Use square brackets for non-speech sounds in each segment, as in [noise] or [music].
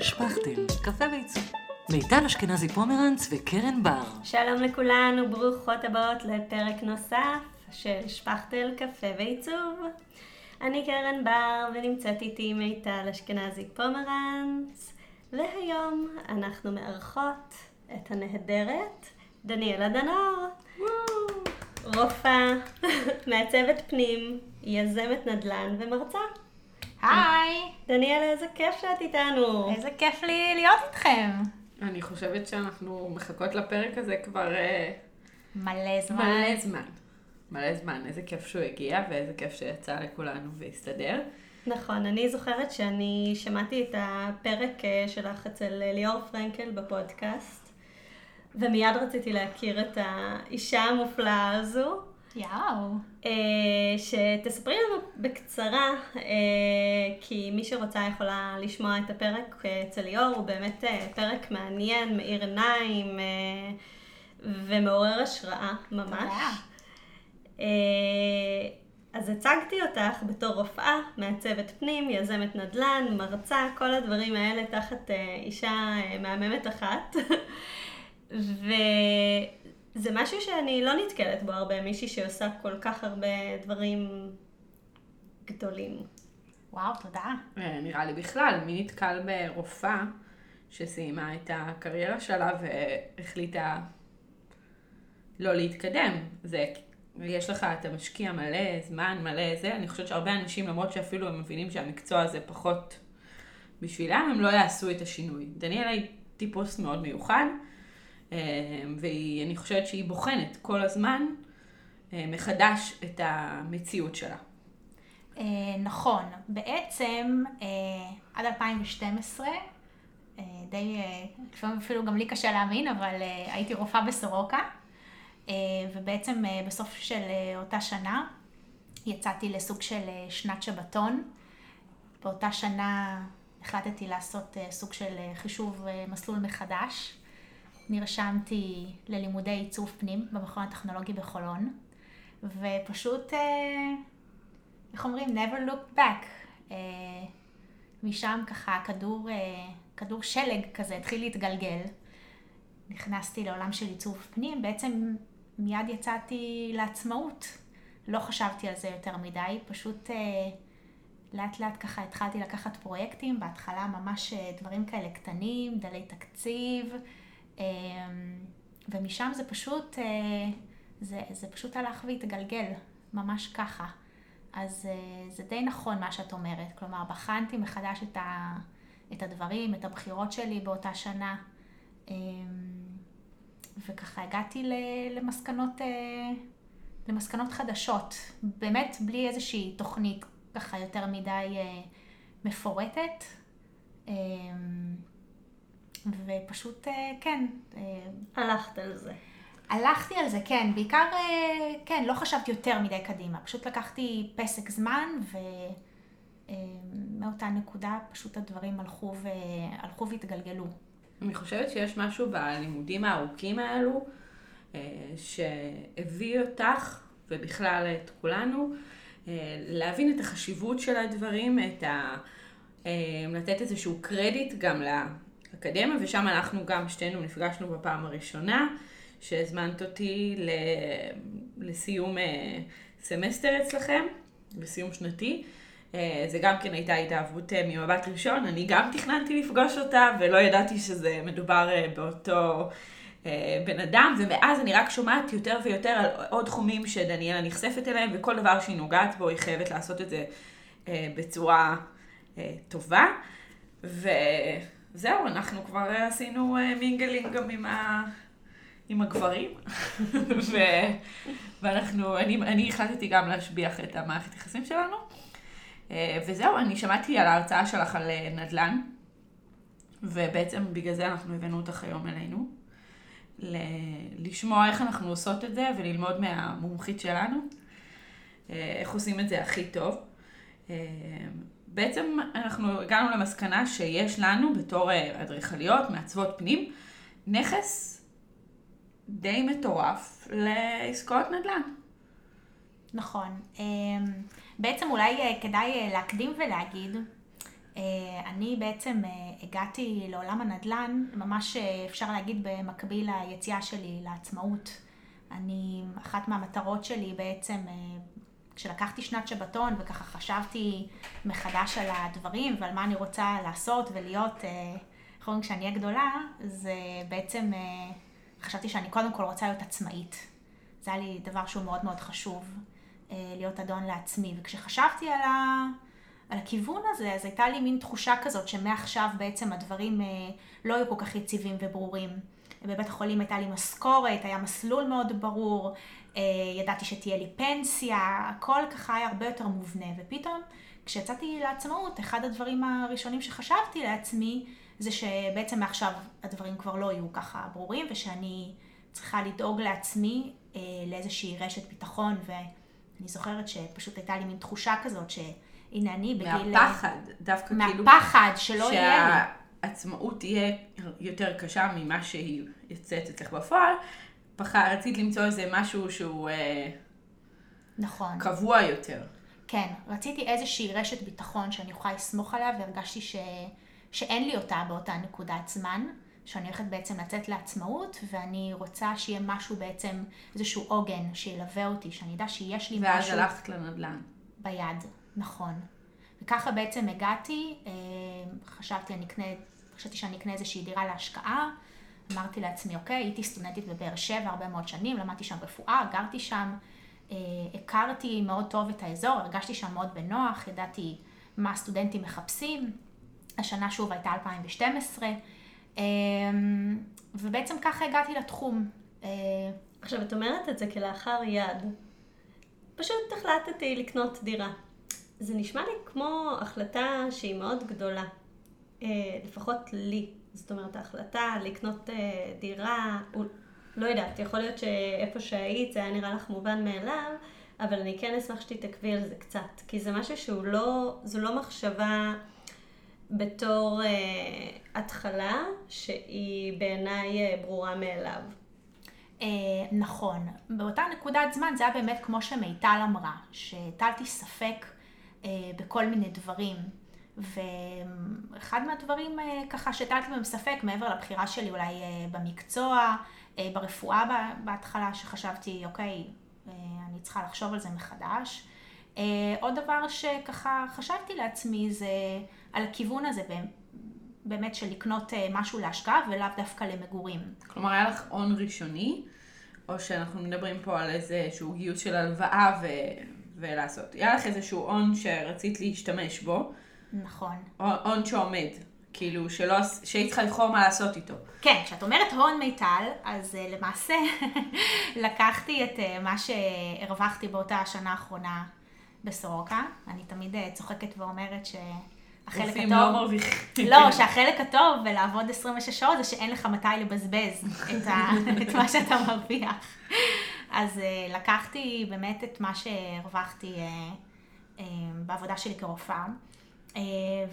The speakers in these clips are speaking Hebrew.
שפכטל, קפה ועיצוב. מיטל אשכנזי פומרנץ וקרן בר. שלום לכולן וברוכות הבאות לפרק נוסף של שפכטל קפה ועיצוב. אני קרן בר ונמצאת איתי מיטל אשכנזי פומרנץ, והיום אנחנו מארחות את הנהדרת דניאלה דנור. רופאה, [laughs] מעצבת פנים, יזמת נדל"ן ומרצה. היי, דניאלה, איזה כיף שאת איתנו. איזה כיף לי להיות איתכם. אני חושבת שאנחנו מחכות לפרק הזה כבר אה, מלא זמן. מלא זמן. מלא זמן. איזה כיף שהוא הגיע ואיזה כיף שיצא לכולנו והסתדר. נכון, אני זוכרת שאני שמעתי את הפרק אה, שלך אצל אה, ליאור פרנקל בפודקאסט, ומיד רציתי להכיר את האישה המופלאה הזו. יאו. אה, שתספרי לנו בקצרה, אה, כי מי שרוצה יכולה לשמוע את הפרק אה, אצל ליאור, הוא באמת פרק מעניין, מאיר עיניים ומעורר השראה ממש. תודה. אז הצגתי אותך בתור רופאה, מעצבת פנים, יזמת נדל"ן, מרצה, כל הדברים האלה תחת אישה מהממת אחת. [laughs] וזה משהו שאני לא נתקלת בו הרבה, מישהי שעושה כל כך הרבה דברים גדולים. וואו, תודה. אה, נראה לי בכלל, מי נתקל ברופאה שסיימה את הקריירה שלה והחליטה לא להתקדם. זה, יש לך, אתה משקיע מלא זמן, מלא זה, אני חושבת שהרבה אנשים, למרות שאפילו הם מבינים שהמקצוע הזה פחות בשבילם, הם לא יעשו את השינוי. דניאלה היא טיפוס מאוד מיוחד, ואני חושבת שהיא בוחנת כל הזמן אה, מחדש את המציאות שלה. אה, נכון, בעצם אה, עד 2012, אה, די, אפילו גם לי קשה להאמין, אבל הייתי רופאה בסורוקה, ובעצם בסוף של אותה שנה יצאתי לסוג של שנת שבתון. באותה שנה החלטתי לעשות סוג של חישוב מסלול מחדש. נרשמתי ללימודי עיצוב פנים במכון הטכנולוגי בחולון, ופשוט, אה, איך אומרים? never look back. אה, משם ככה כדור, אה, כדור שלג כזה התחיל להתגלגל. נכנסתי לעולם של עיצוב פנים, בעצם מיד יצאתי לעצמאות. לא חשבתי על זה יותר מדי, פשוט לאט לאט ככה התחלתי לקחת פרויקטים, בהתחלה ממש דברים כאלה קטנים, דלי תקציב, ומשם זה פשוט, אה, זה, זה פשוט הלך והתגלגל, ממש ככה. אז אה, זה די נכון מה שאת אומרת, כלומר בחנתי מחדש את, ה, את הדברים, את הבחירות שלי באותה שנה, אה, וככה הגעתי למסקנות, אה, למסקנות חדשות, באמת בלי איזושהי תוכנית ככה יותר מדי מפורטת. ופשוט, אה, כן, אה, הלכת על זה. הלכתי על זה, כן, בעיקר, אה, כן, לא חשבתי יותר מדי קדימה, פשוט לקחתי פסק זמן ומאותה נקודה פשוט הדברים הלכו, ו... הלכו והתגלגלו. אני חושבת שיש משהו בלימודים הארוכים האלו, שהביא אותך, ובכלל את כולנו, להבין את החשיבות של הדברים, את ה... לתת איזשהו קרדיט גם לאקדמיה, ושם אנחנו גם שתינו נפגשנו בפעם הראשונה, שהזמנת אותי ל... לסיום אה, סמסטר אצלכם, לסיום שנתי. אה, זה גם כן הייתה התאהבות אה, ממבט ראשון, אני גם תכננתי לפגוש אותה ולא ידעתי שזה מדובר באותו בן אדם, ומאז אני רק שומעת יותר ויותר על עוד תחומים שדניאלה נחשפת אליהם, וכל דבר שהיא נוגעת בו היא חייבת לעשות את זה בצורה טובה. וזהו, אנחנו כבר עשינו אה, mingling גם עם, ה... עם הגברים, [laughs] ו... ואנחנו, אני, אני החלטתי גם להשביח את המערכת יחסים שלנו. אה, וזהו, אני שמעתי על ההרצאה שלך על אה, נדל"ן, ובעצם בגלל זה אנחנו הבאנו אותך היום אלינו. ל- לשמוע איך אנחנו עושות את זה וללמוד מהמומחית שלנו, אה, איך עושים את זה הכי טוב. בעצם אנחנו הגענו למסקנה שיש לנו בתור אה, אדריכליות, מעצבות פנים, נכס די מטורף לעסקאות נדל"ן. נכון. אמ, בעצם אולי אה, כדאי אה, להקדים ולהגיד אני בעצם הגעתי לעולם הנדל"ן, ממש אפשר להגיד במקביל ליציאה שלי לעצמאות. אני, אחת מהמטרות שלי בעצם, כשלקחתי שנת שבתון וככה חשבתי מחדש על הדברים ועל מה אני רוצה לעשות ולהיות, איך אומרים, כשאני אהיה גדולה, זה בעצם, חשבתי שאני קודם כל רוצה להיות עצמאית. זה היה לי דבר שהוא מאוד מאוד חשוב, להיות אדון לעצמי. וכשחשבתי על ה... על הכיוון הזה, אז הייתה לי מין תחושה כזאת שמעכשיו בעצם הדברים אה, לא היו כל כך יציבים וברורים. בבית החולים הייתה לי משכורת, היה מסלול מאוד ברור, אה, ידעתי שתהיה לי פנסיה, הכל ככה היה הרבה יותר מובנה. ופתאום, כשיצאתי לעצמאות, אחד הדברים הראשונים שחשבתי לעצמי, זה שבעצם מעכשיו הדברים כבר לא יהיו ככה ברורים, ושאני צריכה לדאוג לעצמי אה, לאיזושהי רשת ביטחון, ואני זוכרת שפשוט הייתה לי מין תחושה כזאת, ש... הנה אני בגיל... מהפחד, דווקא מהפחד, כאילו... מהפחד, שלא יהיה לי. שהעצמאות תהיה יותר קשה ממה שהיא יוצאת אצלך בפועל. פחד, רצית למצוא איזה משהו שהוא... אה, נכון. קבוע יותר. כן, רציתי איזושהי רשת ביטחון שאני אוכל לסמוך עליה, והרגשתי ש... שאין לי אותה באותה נקודת זמן, שאני הולכת בעצם לצאת לעצמאות, ואני רוצה שיהיה משהו בעצם, איזשהו עוגן שילווה אותי, שאני אדע שיש לי ואז משהו... ואז הלכת לנדל"ן. ביד. נכון. וככה בעצם הגעתי, אה, חשבתי, אני אקנה, חשבתי שאני אקנה איזושהי דירה להשקעה. אמרתי לעצמי, אוקיי, הייתי סטודנטית בבאר שבע הרבה מאוד שנים, למדתי שם רפואה, גרתי שם, אה, הכרתי מאוד טוב את האזור, הרגשתי שם מאוד בנוח, ידעתי מה הסטודנטים מחפשים. השנה שוב הייתה 2012, אה, ובעצם ככה הגעתי לתחום. עכשיו, את אומרת את זה כלאחר יד. פשוט החלטתי לקנות דירה. זה נשמע לי כמו החלטה שהיא מאוד גדולה, אה, לפחות לי. זאת אומרת, ההחלטה לקנות אה, דירה, לא יודעת, יכול להיות שאיפה שהיית זה היה נראה לך מובן מאליו, אבל אני כן אשמח שתתעכבי על זה קצת, כי זה משהו שהוא לא, זו לא מחשבה בתור אה, התחלה, שהיא בעיניי אה, ברורה מאליו. אה, נכון. באותה נקודת זמן זה היה באמת כמו שמיטל אמרה, שהטלתי ספק אה, בכל מיני דברים. ואחד מהדברים אה, ככה שהטלתי בהם ספק, מעבר לבחירה שלי אולי אה, במקצוע, ברפואה בהתחלה, שחשבתי, אוקיי, אני צריכה לחשוב על זה מחדש. עוד דבר שככה חשבתי לעצמי זה על הכיוון הזה, באמת של לקנות משהו להשקעה ולאו דווקא למגורים. כלומר, היה לך הון ראשוני, או שאנחנו מדברים פה על איזשהו גיוס של הלוואה ו... ולעשות. היה לך איזשהו הון שרצית להשתמש בו. נכון. הון שעומד. כאילו, שלא, שהיית צריכה לבחור מה לעשות איתו. כן, כשאת אומרת הון מיטל, אז uh, למעשה [laughs] לקחתי את uh, מה שהרווחתי באותה השנה האחרונה בסורוקה. אני תמיד uh, צוחקת ואומרת ש... החלק הטוב, לא מרוויחים. לא, שהחלק הטוב בלעבוד 26 שעות זה שאין לך מתי לבזבז את, ה, [laughs] את מה שאתה מרוויח. אז uh, לקחתי באמת את מה שהרווחתי uh, uh, בעבודה שלי כרופאה,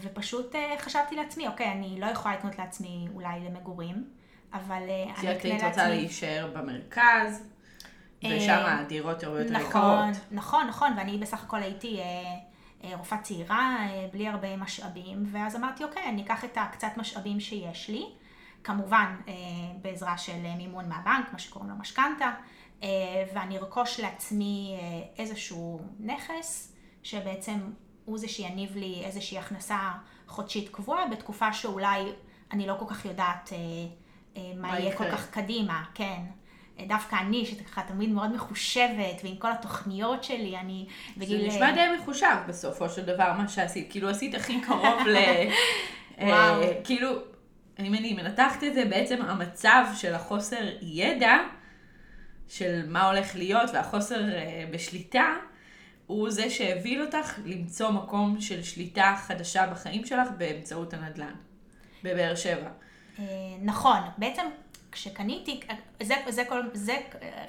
ופשוט uh, חשבתי לעצמי, אוקיי, אני לא יכולה לקנות לעצמי אולי למגורים, אבל uh, אני אקנה לעצמי... כי את רוצה להישאר במרכז, ושם הדירות הרבה יותר נכון, יקרות. נכון, נכון, ואני בסך הכל הייתי... רופאה צעירה, בלי הרבה משאבים, ואז אמרתי, אוקיי, אני אקח את הקצת משאבים שיש לי, כמובן בעזרה של מימון מהבנק, מה שקוראים לו משכנתה, אה, ואני ארכוש לעצמי אה, איזשהו נכס, שבעצם הוא זה שיניב לי איזושהי הכנסה חודשית קבועה, בתקופה שאולי אני לא כל כך יודעת אה, מה, מה יהיה כל כך קדימה, כן. דווקא אני, שככה תמיד מאוד מחושבת, ועם כל התוכניות שלי, אני בגיל... זה נשמע די מחושב בסופו של דבר, מה שעשית. כאילו, עשית הכי קרוב ל... [laughs] וואו. כאילו, אם אני מנתחת את זה, בעצם המצב של החוסר ידע, של מה הולך להיות והחוסר אה, בשליטה, הוא זה שהביא אותך למצוא מקום של שליטה חדשה בחיים שלך באמצעות הנדל"ן, בבאר שבע. אה, נכון, בעצם כשקניתי, זה, זה, כל, זה,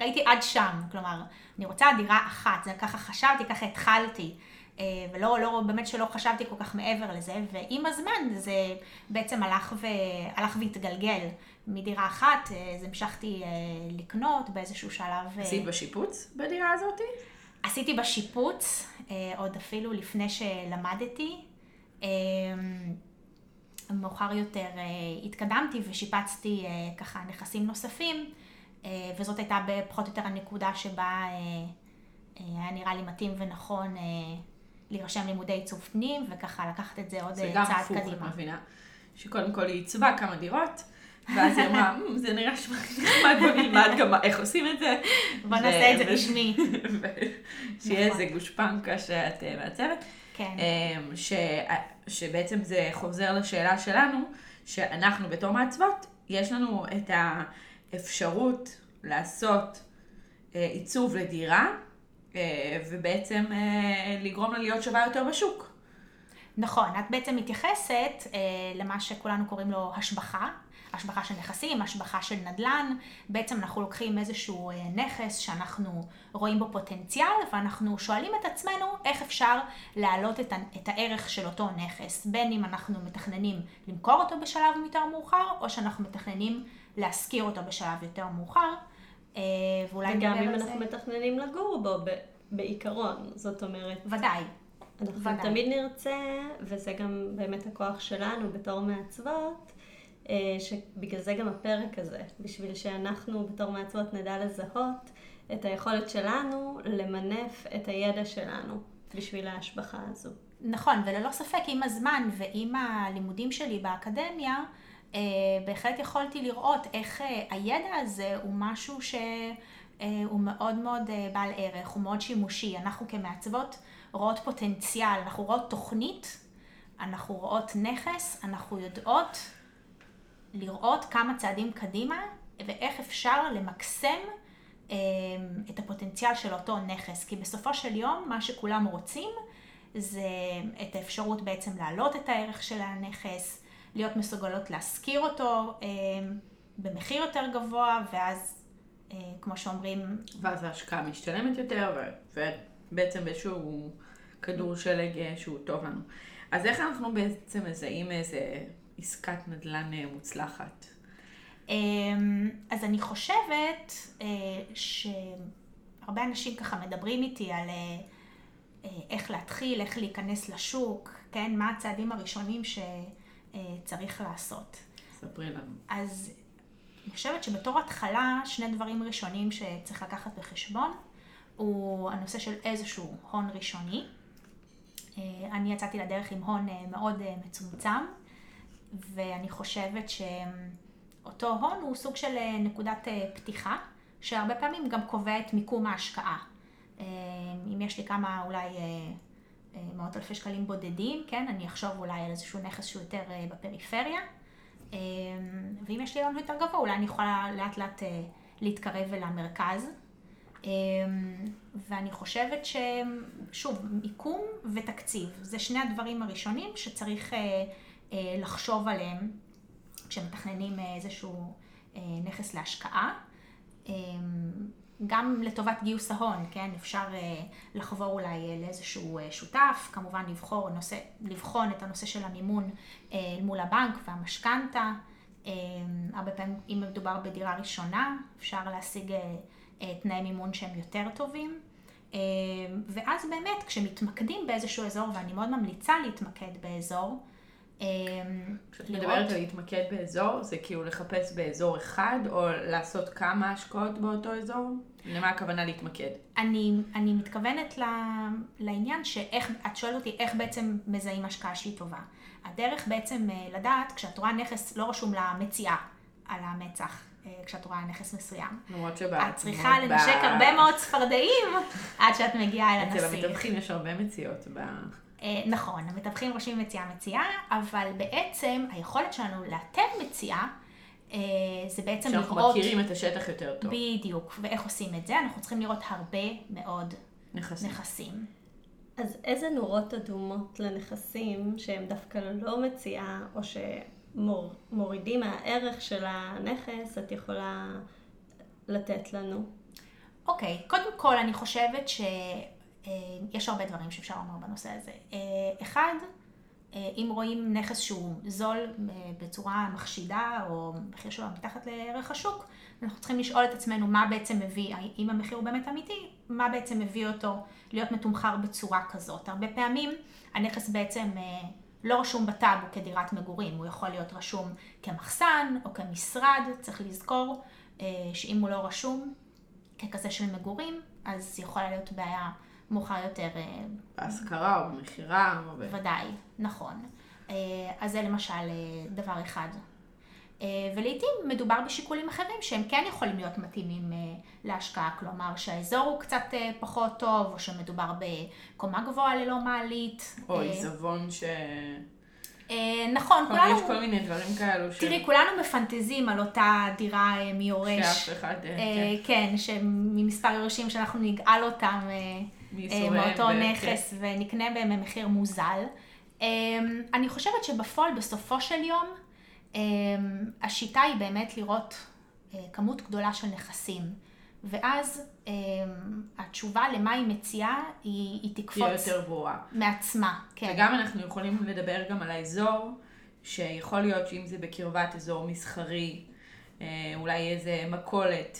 ראיתי עד שם, כלומר, אני רוצה דירה אחת, זה ככה חשבתי, ככה התחלתי. אה, ולא, לא, באמת שלא חשבתי כל כך מעבר לזה, ועם הזמן זה בעצם הלך, ו, הלך והתגלגל. מדירה אחת, אה, אז המשכתי לקנות באיזשהו שלב. עשית בשיפוץ בדירה הזאת? עשיתי בשיפוץ, עוד אפילו לפני שלמדתי. אמ, מאוחר יותר אה, התקדמתי ושיפצתי אה, ככה נכסים נוספים, אה, וזאת הייתה פחות או יותר הנקודה שבה היה נראה לי מתאים ונכון להירשם לימודי עיצוב פנים, וככה לקחת את זה עוד צעד קדימה. זה גם הפוך, את מבינה. שקודם כל היא עיצבה כמה דירות, ואז היא אמרה, זה נראה נחמד, בוא נלמד גם איך עושים את זה. בוא נעשה את זה בשמי. [laughs] שיהיה איזה גושפנקה שאת מעצבת. כן. אמ, ש, שבעצם זה חוזר לשאלה שלנו, שאנחנו בתור מעצבות, יש לנו את האפשרות לעשות אה, עיצוב לדירה, אה, ובעצם אה, לגרום לה להיות שווה יותר בשוק. נכון, את בעצם מתייחסת למה שכולנו קוראים לו השבחה, השבחה של נכסים, השבחה של נדל"ן. בעצם אנחנו לוקחים איזשהו אה, נכס שאנחנו רואים בו פוטנציאל, ואנחנו שואלים את עצמנו איך אפשר להעלות את, את הערך של אותו נכס. בין אם אנחנו מתכננים למכור אותו בשלב יותר מאוחר, או שאנחנו מתכננים להשכיר אותו בשלב יותר מאוחר. אה, ואולי וגם אם אנחנו זה... מתכננים לגור בו בעיקרון, זאת אומרת. ודאי. אנחנו ודאי. תמיד נרצה, וזה גם באמת הכוח שלנו בתור מעצבות, אה, שבגלל זה גם הפרק הזה, בשביל שאנחנו בתור מעצבות נדע לזהות את היכולת שלנו למנף את הידע שלנו בשביל ההשבחה הזו. נכון, וללא ספק עם הזמן ועם הלימודים שלי באקדמיה, אה, בהחלט יכולתי לראות איך אה, הידע הזה הוא משהו שהוא מאוד מאוד בעל ערך, הוא מאוד שימושי. אנחנו כמעצבות רואות פוטנציאל, אנחנו רואות תוכנית, אנחנו רואות נכס, אנחנו יודעות לראות כמה צעדים קדימה ואיך אפשר למקסם אה, את הפוטנציאל של אותו נכס. כי בסופו של יום מה שכולם רוצים זה את האפשרות בעצם להעלות את הערך של הנכס, להיות מסוגלות להשכיר אותו אה, במחיר יותר גבוה, ואז אה, כמו שאומרים... ואז ההשקעה משתלמת יותר, ובעצם באיזשהו כדור שלג שהוא טוב לנו. אז איך אנחנו בעצם מזהים איזה עסקת נדל"ן אה, מוצלחת? אמ, אז אני חושבת אה, שהרבה אנשים ככה מדברים איתי על אה, איך להתחיל, איך להיכנס לשוק, כן? מה הצעדים הראשונים שצריך לעשות. ספרי לנו. אז אני חושבת שבתור התחלה, שני דברים ראשונים שצריך לקחת בחשבון, הוא הנושא של איזשהו הון ראשוני. אני יצאתי לדרך עם הון מאוד מצומצם, ואני חושבת שאותו הון הוא סוג של אה, נקודת אה, פתיחה, שהרבה פעמים גם קובע את מיקום ההשקעה. אה, אם יש לי כמה אולי מאות אלפי שקלים בודדים, כן, אני אחשוב אולי על איזשהו נכס שהוא יותר בפריפריה. ואם יש לי הון יותר גבוה, אולי אני יכולה לאט לאט להתקרב אל המרכז. ואני חושבת ששוב, מיקום ותקציב, זה שני הדברים הראשונים שצריך אה, לחשוב עליהם כשמתכננים אה, איזשהו אה, נכס להשקעה. גם לטובת גיוס ההון, כן? אפשר לחבור אולי לאיזשהו שותף, כמובן לבחור נושא, לבחון את הנושא של המימון מול הבנק והמשכנתה. הרבה פעמים, אם מדובר בדירה ראשונה, אפשר להשיג תנאי מימון שהם יותר טובים. ואז באמת, כשמתמקדים באיזשהו אזור, ואני מאוד ממליצה להתמקד באזור, אמ, כשאת מדברת על להתמקד באזור, זה כאילו לחפש באזור אחד, או לעשות כמה השקעות באותו אזור? למה הכוונה להתמקד? אני, אני מתכוונת ל, לעניין שאיך, את שואלת אותי איך בעצם מזהים השקעה שהיא טובה. הדרך בעצם אה, לדעת, כשאת רואה נכס לא רשום לה מציאה על המצח, אה, כשאת רואה נכס מסוים. למרות שבא... את צריכה לנשק הרבה מאוד צפרדעים [laughs] עד שאת מגיעה אל הנסיך. אצל המתווכים יש הרבה מציאות. אה, נכון, המתווכים רושמים מציאה מציאה, אבל בעצם היכולת שלנו לאתר מציאה אה, זה בעצם לראות... שאנחנו מכירים את השטח יותר טוב. בדיוק, ואיך עושים את זה? אנחנו צריכים לראות הרבה מאוד נכסים. נכסים. אז איזה נורות אדומות לנכסים שהם דווקא לא מציאה, או שמורידים מהערך של הנכס, את יכולה לתת לנו? אוקיי, okay, קודם כל אני חושבת ש... אה, הרבה דברים שאפשר לומר בנושא הזה. אה, אחד, אה, אם רואים נכס שהוא זול בצורה מחשידה, או מחיר שלו מתחת לערך השוק, אנחנו צריכים לשאול את עצמנו מה בעצם מביא, אם המחיר הוא באמת אמיתי, מה בעצם מביא אותו להיות מתומחר בצורה כזאת. הרבה פעמים הנכס בעצם לא רשום בטאבו כדירת מגורים, הוא יכול להיות רשום כמחסן או כמשרד, צריך לזכור אה, שאם הוא לא רשום ככזה של מגורים, אז יכולה להיות בעיה מאוחר יותר. אה, בהשכרה או במכירה. ודאי, נכון. אה, אז זה למשל דבר אחד. אה, ולעיתים מדובר בשיקולים אחרים שהם כן יכולים להיות מתאימים אה, להשקעה, כלומר שהאזור הוא קצת אה, פחות טוב, או שמדובר בקומה גבוהה ללא מעלית. או עיזבון ש... נכון, כולנו, יש כל מיני דברים כאלו ש... תראי, כולנו מפנטזים על אותה דירה מיורש. שאף אחד... אה, כן, שממספר יורשים שאנחנו נגאל אותם מאותו נכס ונקנה בהם במחיר מוזל. אני חושבת שבפועל בסופו של יום השיטה היא באמת לראות אה, כמות גדולה של נכסים. ואז אה, התשובה למה היא מציעה היא, היא תהיה תקפוץ יותר ברורה. מעצמה. כן. וגם אנחנו יכולים לדבר גם על האזור, שיכול להיות שאם זה בקרבת אזור מסחרי, אה, אולי איזה מכולת,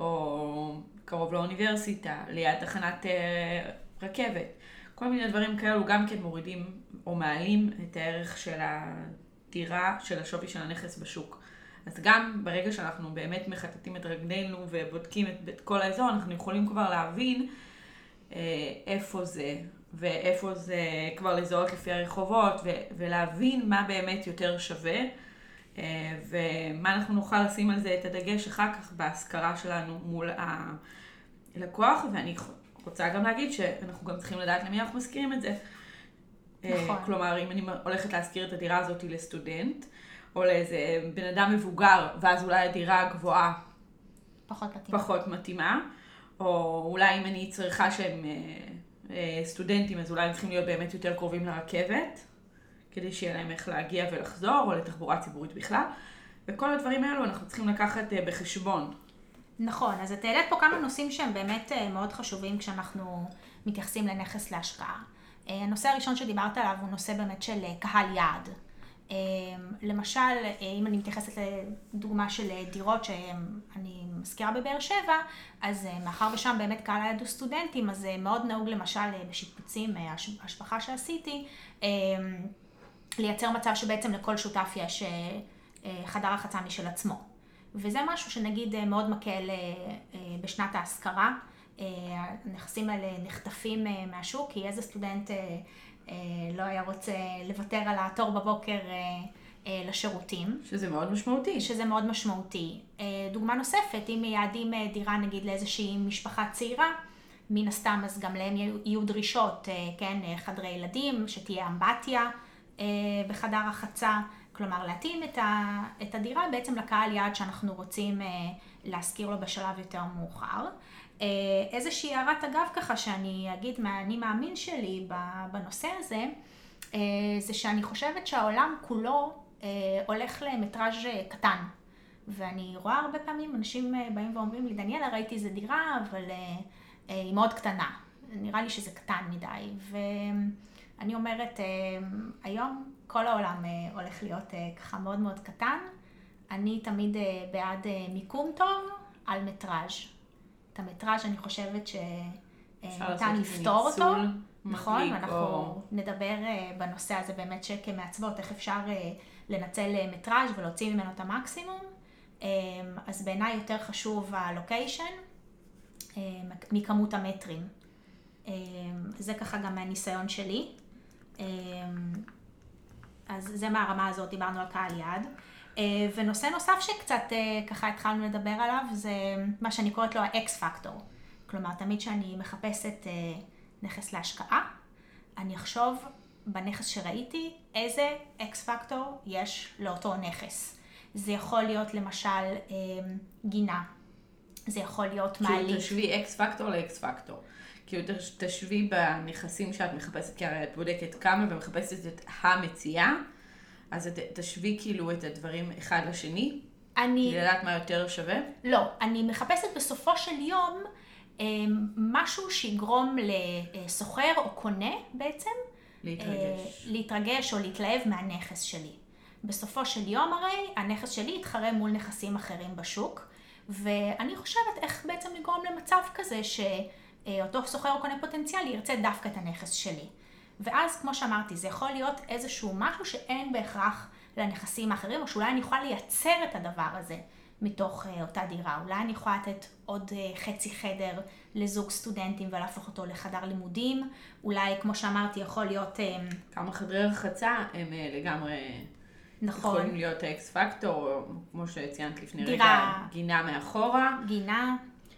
או קרוב לאוניברסיטה, ליד תחנת אה, רכבת. כל מיני דברים כאלו גם כן מורידים או מעלים את הערך של הדירה, של השווי של הנכס בשוק. אז גם ברגע שאנחנו באמת מחטטים את רגלינו ובודקים את, את כל האזור, אנחנו יכולים כבר להבין אה, איפה זה, ואיפה זה כבר לזהות לפי הרחובות, ו- ולהבין מה באמת יותר שווה, אה, ומה אנחנו נוכל לשים על זה את הדגש אחר כך בהשכרה שלנו מול הלקוח, ואני רוצה גם להגיד שאנחנו גם צריכים לדעת למי אנחנו מזכירים את זה. אה, נכון. כלומר, אם אני הולכת להשכיר את הדירה הזאת לסטודנט, או לאיזה בן אדם מבוגר, ואז אולי הדירה הגבוהה פחות מתאים. פחות מתאימה, או אולי אם אני צריכה שהם אה, אה, סטודנטים, אז אולי הם צריכים להיות באמת יותר קרובים לרכבת, כדי שיהיה להם איך להגיע ולחזור, או לתחבורה ציבורית בכלל. וכל הדברים האלו אנחנו צריכים לקחת אה, בחשבון. נכון, אז את העלית פה כמה נושאים שהם באמת אה, מאוד חשובים כשאנחנו מתייחסים לנכס להשקעה. אה, הנושא הראשון שדיברת עליו הוא נושא באמת של אה, קהל יעד. אה, למשל, אם אני מתייחסת לדוגמה של דירות שאני מזכירה בבאר שבע, אז מאחר ושם באמת קהל היעד הוא סטודנטים, אז מאוד נהוג למשל בשיפוצים, הש- השבחה שעשיתי, לייצר מצב שבעצם לכל שותף יש חדר רחצה משל עצמו. וזה משהו שנגיד מאוד מקל בשנת ההשכרה. הנכסים האלה נחטפים אה, מהשוק, כי איזה סטודנט אה, אה, לא היה רוצה לוותר על התור בבוקר לשירותים. שזה מאוד משמעותי. שזה מאוד משמעותי. דוגמה נוספת, אם מייעדים דירה נגיד לאיזושהי משפחה צעירה, מן הסתם אז גם להם יהיו- דרישות, כן, חדרי ילדים, שתהיה אמבטיה בחדר רחצה, כלומר להתאים את, הדירה בעצם לקהל יעד שאנחנו רוצים להשכיר לו בשלב יותר מאוחר. אה, איזושהי הערת אגב ככה שאני אגיד מהאני מאמין שלי בנושא הזה, אה, זה שאני חושבת שהעולם כולו אה, הולך למטראז' קטן. ואני רואה הרבה פעמים אנשים באים ואומרים לי, דניאלה, ראיתי איזה דירה, אבל היא מאוד קטנה. נראה לי שזה קטן מדי. ואני אומרת, היום כל העולם הולך להיות ככה מאוד מאוד קטן. אני תמיד בעד מיקום טוב על מטראז'. את המטראז' אני חושבת שניתן איזה לפתור אותו. נכון, אנחנו או- נדבר אה, בנושא הזה באמת שכמעצבות, איך אפשר אה, לנצל אה, מטראז' ולהוציא ממנו את המקסימום. אה, אז בעיניי יותר חשוב הלוקיישן אה, מכמות המטרים. אה, זה ככה גם מהניסיון שלי. אה, אז זה מהרמה הזאת, דיברנו על קהל יעד. אה, ונושא נוסף שקצת אה, ככה התחלנו לדבר עליו, זה מה שאני קוראת לו האקס פקטור. כלומר, תמיד כשאני מחפשת אה, נכס להשקעה, אני אחשוב בנכס שראיתי איזה אקס פקטור יש לאותו נכס. זה יכול להיות למשל גינה, זה יכול להיות כאילו מעלית. תשווי אקס פקטור לאקס פקטור. כאילו תש- תשווי בנכסים שאת מחפשת, כי הרי את בודקת כמה ומחפשת את המציאה, אז את תשווי כאילו את הדברים אחד לשני, אני... כדי לדעת מה יותר שווה. לא, אני מחפשת בסופו של יום אה, משהו שיגרום לסוחר או קונה בעצם להתרגש. אה, להתרגש או להתלהב מהנכס שלי. בסופו של יום הרי הנכס שלי יתחרה מול נכסים אחרים בשוק, ואני חושבת איך בעצם לגרום למצב כזה שאותו סוחר או קונה פוטנציאלי ירצה דווקא את הנכס שלי. ואז, כמו שאמרתי, זה יכול להיות איזשהו משהו שאין בהכרח לנכסים האחרים, או שאולי אני יכולה לייצר את הדבר הזה מתוך uh, אותה דירה. אולי אני יכולה לתת עוד uh, חצי חדר לזוג סטודנטים ולהפוך אותו לחדר לימודים. אולי, כמו שאמרתי, יכול להיות... Uh, כמה חדרי רחצה הם uh, לגמרי... נכון. יכולים להיות האקס פקטור, כמו שציינת לפני דירה. רגע, גינה מאחורה, גינה,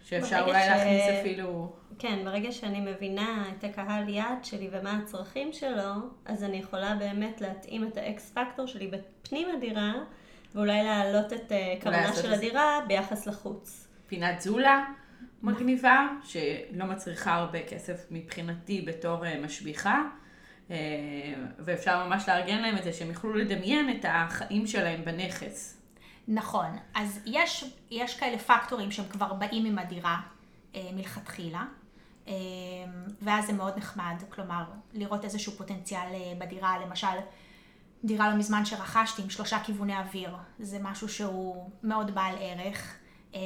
שאפשר אולי ש- להכניס אפילו... כן, ברגע שאני מבינה את הקהל יעד שלי ומה הצרכים שלו, אז אני יכולה באמת להתאים את האקס פקטור שלי בפנים הדירה, ואולי להעלות את אה, לעשות של הדירה ביחס לחוץ. פינת זולה מגניבה, שלא מצריכה הרבה כסף מבחינתי בתור אה, משביחה, אה, ואפשר ממש לארגן להם את זה, שהם יוכלו לדמיין את החיים שלהם בנכס. נכון. אז יש, יש כאלה פקטורים שהם כבר באים עם הדירה אה, מלכתחילה, אה, ואז זה מאוד נחמד, כלומר, לראות איזשהו פוטנציאל אה, בדירה, למשל, דירה לא מזמן שרכשתי עם שלושה כיווני אוויר, זה משהו שהוא מאוד בעל ערך. אה,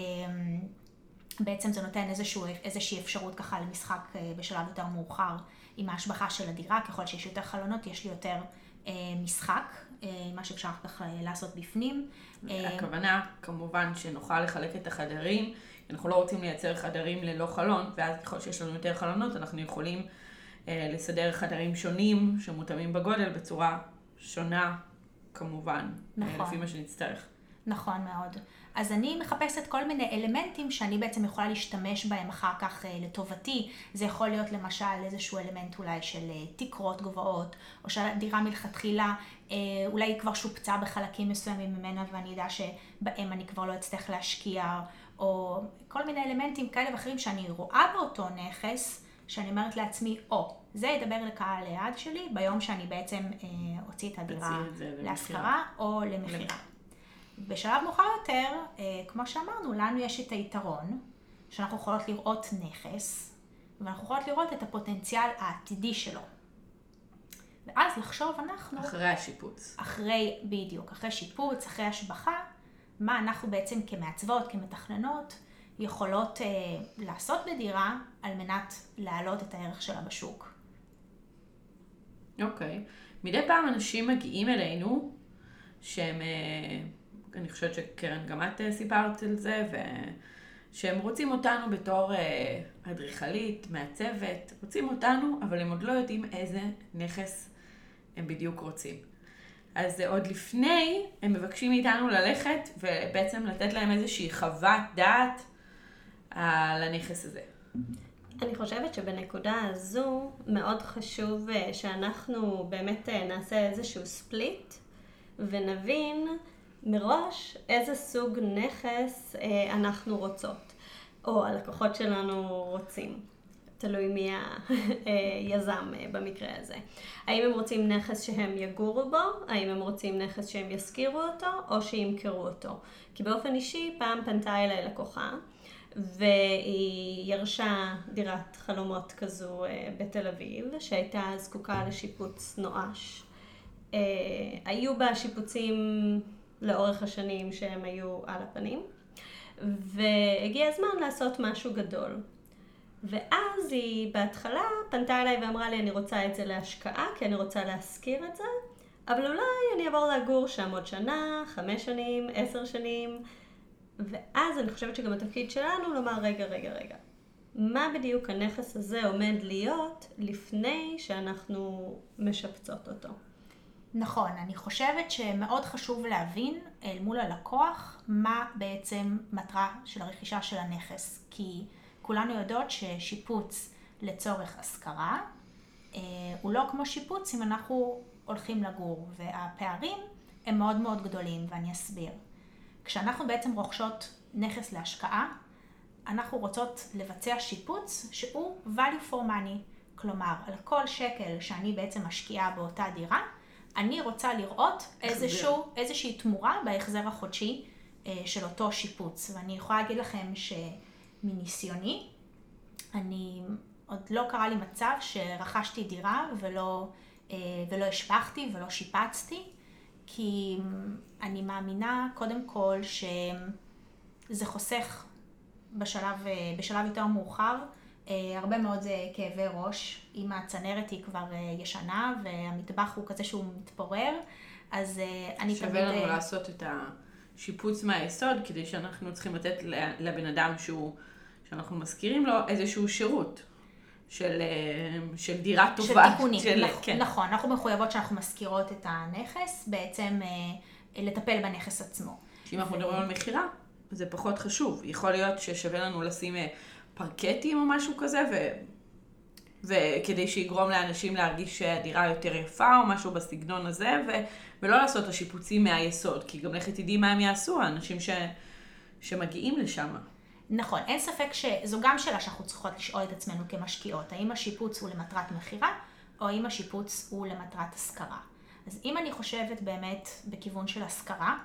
בעצם זה נותן איזשהו, איזושהי אפשרות ככה למשחק אה, בשלב יותר מאוחר עם ההשבחה של הדירה, ככל שיש יותר חלונות יש לי יותר אה, משחק, מה שאפשר ככה לעשות בפנים. אה, הכוונה כמובן שנוכל לחלק את החדרים, אנחנו לא רוצים לייצר חדרים ללא חלון, ואז ככל שיש לנו יותר חלונות אנחנו יכולים אה, לסדר חדרים שונים שמותאמים בגודל בצורה שונה כמובן, אה, נכון. לפי מה שנצטרך. נכון מאוד. אז אני מחפשת כל מיני אלמנטים שאני בעצם יכולה להשתמש בהם אחר כך אה, לטובתי. זה יכול להיות למשל איזשהו אלמנט אולי של אה, תקרות גבוהות, או שהדירה מלכתחילה אה, אולי כבר שופצה בחלקים מסוימים ממנה ואני אדע שבהם אני כבר לא אצטרך להשקיע, או כל מיני אלמנטים כאלה ואחרים שאני רואה באותו נכס, שאני אומרת לעצמי, או, זה ידבר לקהל היעד שלי ביום שאני בעצם אה, אוציא את הדירה. להשכרה או למכירה. בשלב מאוחר יותר, אה, כמו שאמרנו, לנו יש את היתרון שאנחנו יכולות לראות נכס, ואנחנו יכולות לראות את הפוטנציאל העתידי שלו. ואז לחשוב אנחנו, אחרי השיפוץ. אחרי, בדיוק, אחרי שיפוץ, אחרי השבחה, מה אנחנו בעצם כמעצבות, כמתכננות, יכולות אה, לעשות בדירה על מנת להעלות את הערך שלה בשוק. אוקיי. מדי פעם אנשים מגיעים אלינו, שהם, אה, אני חושבת שקרן, גם את אה, סיפרת על זה, שהם רוצים אותנו בתור אה, אדריכלית, מעצבת, רוצים אותנו, אבל הם עוד לא יודעים איזה נכס הם בדיוק רוצים. אז עוד לפני, הם מבקשים מאיתנו ללכת ובעצם לתת להם איזושהי חוות דעת על הנכס הזה. אני חושבת שבנקודה הזו מאוד חשוב אה, שאנחנו באמת נעשה איזשהו ספליט ונבין מראש איזה סוג נכס אה, אנחנו רוצות, או הלקוחות שלנו רוצים. תלוי מי היזם [laughs] אה, במקרה הזה. האם הם רוצים נכס שהם יגורו בו, האם הם רוצים נכס שהם ישכירו אותו, או שימכרו אותו. כי באופן אישי, פעם פנתה אליי לקוחה, והיא ירשה דירת חלומות כזו אה, בתל אביב, שהייתה זקוקה לשיפוץ נואש. אה, היו בה שיפוצים לאורך השנים שהם היו על הפנים, והגיע הזמן לעשות משהו גדול. ואז היא בהתחלה פנתה אליי ואמרה לי, אני רוצה את זה להשקעה, כי אני רוצה להשכיר את זה, אבל אולי אני אעבור לגור שם עוד שנה, חמש שנים, עשר שנים, ואז אני חושבת שגם התפקיד שלנו לומר, רגע, רגע, רגע, מה בדיוק הנכס הזה עומד להיות לפני שאנחנו משפצות אותו? נכון, אני חושבת שמאוד חשוב להבין אל מול הלקוח מה בעצם מטרה של הרכישה של הנכס. כי כולנו יודעות ששיפוץ לצורך השכרה אה, הוא לא כמו שיפוץ אם אנחנו הולכים לגור, והפערים הם מאוד מאוד גדולים, ואני אסביר. כשאנחנו בעצם רוכשות נכס להשקעה, אנחנו רוצות לבצע שיפוץ שהוא value for money. כלומר, על כל שקל שאני בעצם משקיעה באותה דירה, אני רוצה לראות איזשהו, איזושהי תמורה בהחזר החודשי אה, של אותו שיפוץ. ואני יכולה להגיד לכם שמניסיוני, אני, עוד לא קרה לי מצב שרכשתי דירה ולא, אה, ולא השפכתי ולא שיפצתי, כי אני מאמינה קודם כל שזה חוסך בשלב, אה, בשלב יותר מאוחר, הרבה מאוד אה, כאבי ראש, אם הצנרת היא כבר אה, ישנה והמטבח הוא כזה שהוא מתפורר, אז אה, אני תמיד... שווה לנו אה, לעשות את השיפוץ מהיסוד, כדי שאנחנו צריכים לתת לבן אדם שהוא, שאנחנו מזכירים לו איזשהו שירות של, אה, של דירה של טובה. תיקונים, של- נכ- כן. נכון, אנחנו מחויבות שאנחנו משכירות את הנכס, בעצם אה, לטפל בנכס עצמו. אם אנחנו מדברים על מכירה, זה פחות חשוב. יכול להיות ששווה לנו לשים אה, פרקטים או משהו כזה, ו... וכדי שיגרום לאנשים להרגיש שהדירה יותר יפה או משהו בסגנון הזה, ו... ולא לעשות את השיפוצים מהיסוד, כי גם לכי תדעי מה הם יעשו, האנשים ש... שמגיעים לשם. נכון, אין ספק שזו גם שאלה שאנחנו צריכות לשאול את עצמנו כמשקיעות, האם השיפוץ הוא למטרת מכירה, או האם השיפוץ הוא למטרת השכרה. אז אם אני חושבת באמת בכיוון של השכרה,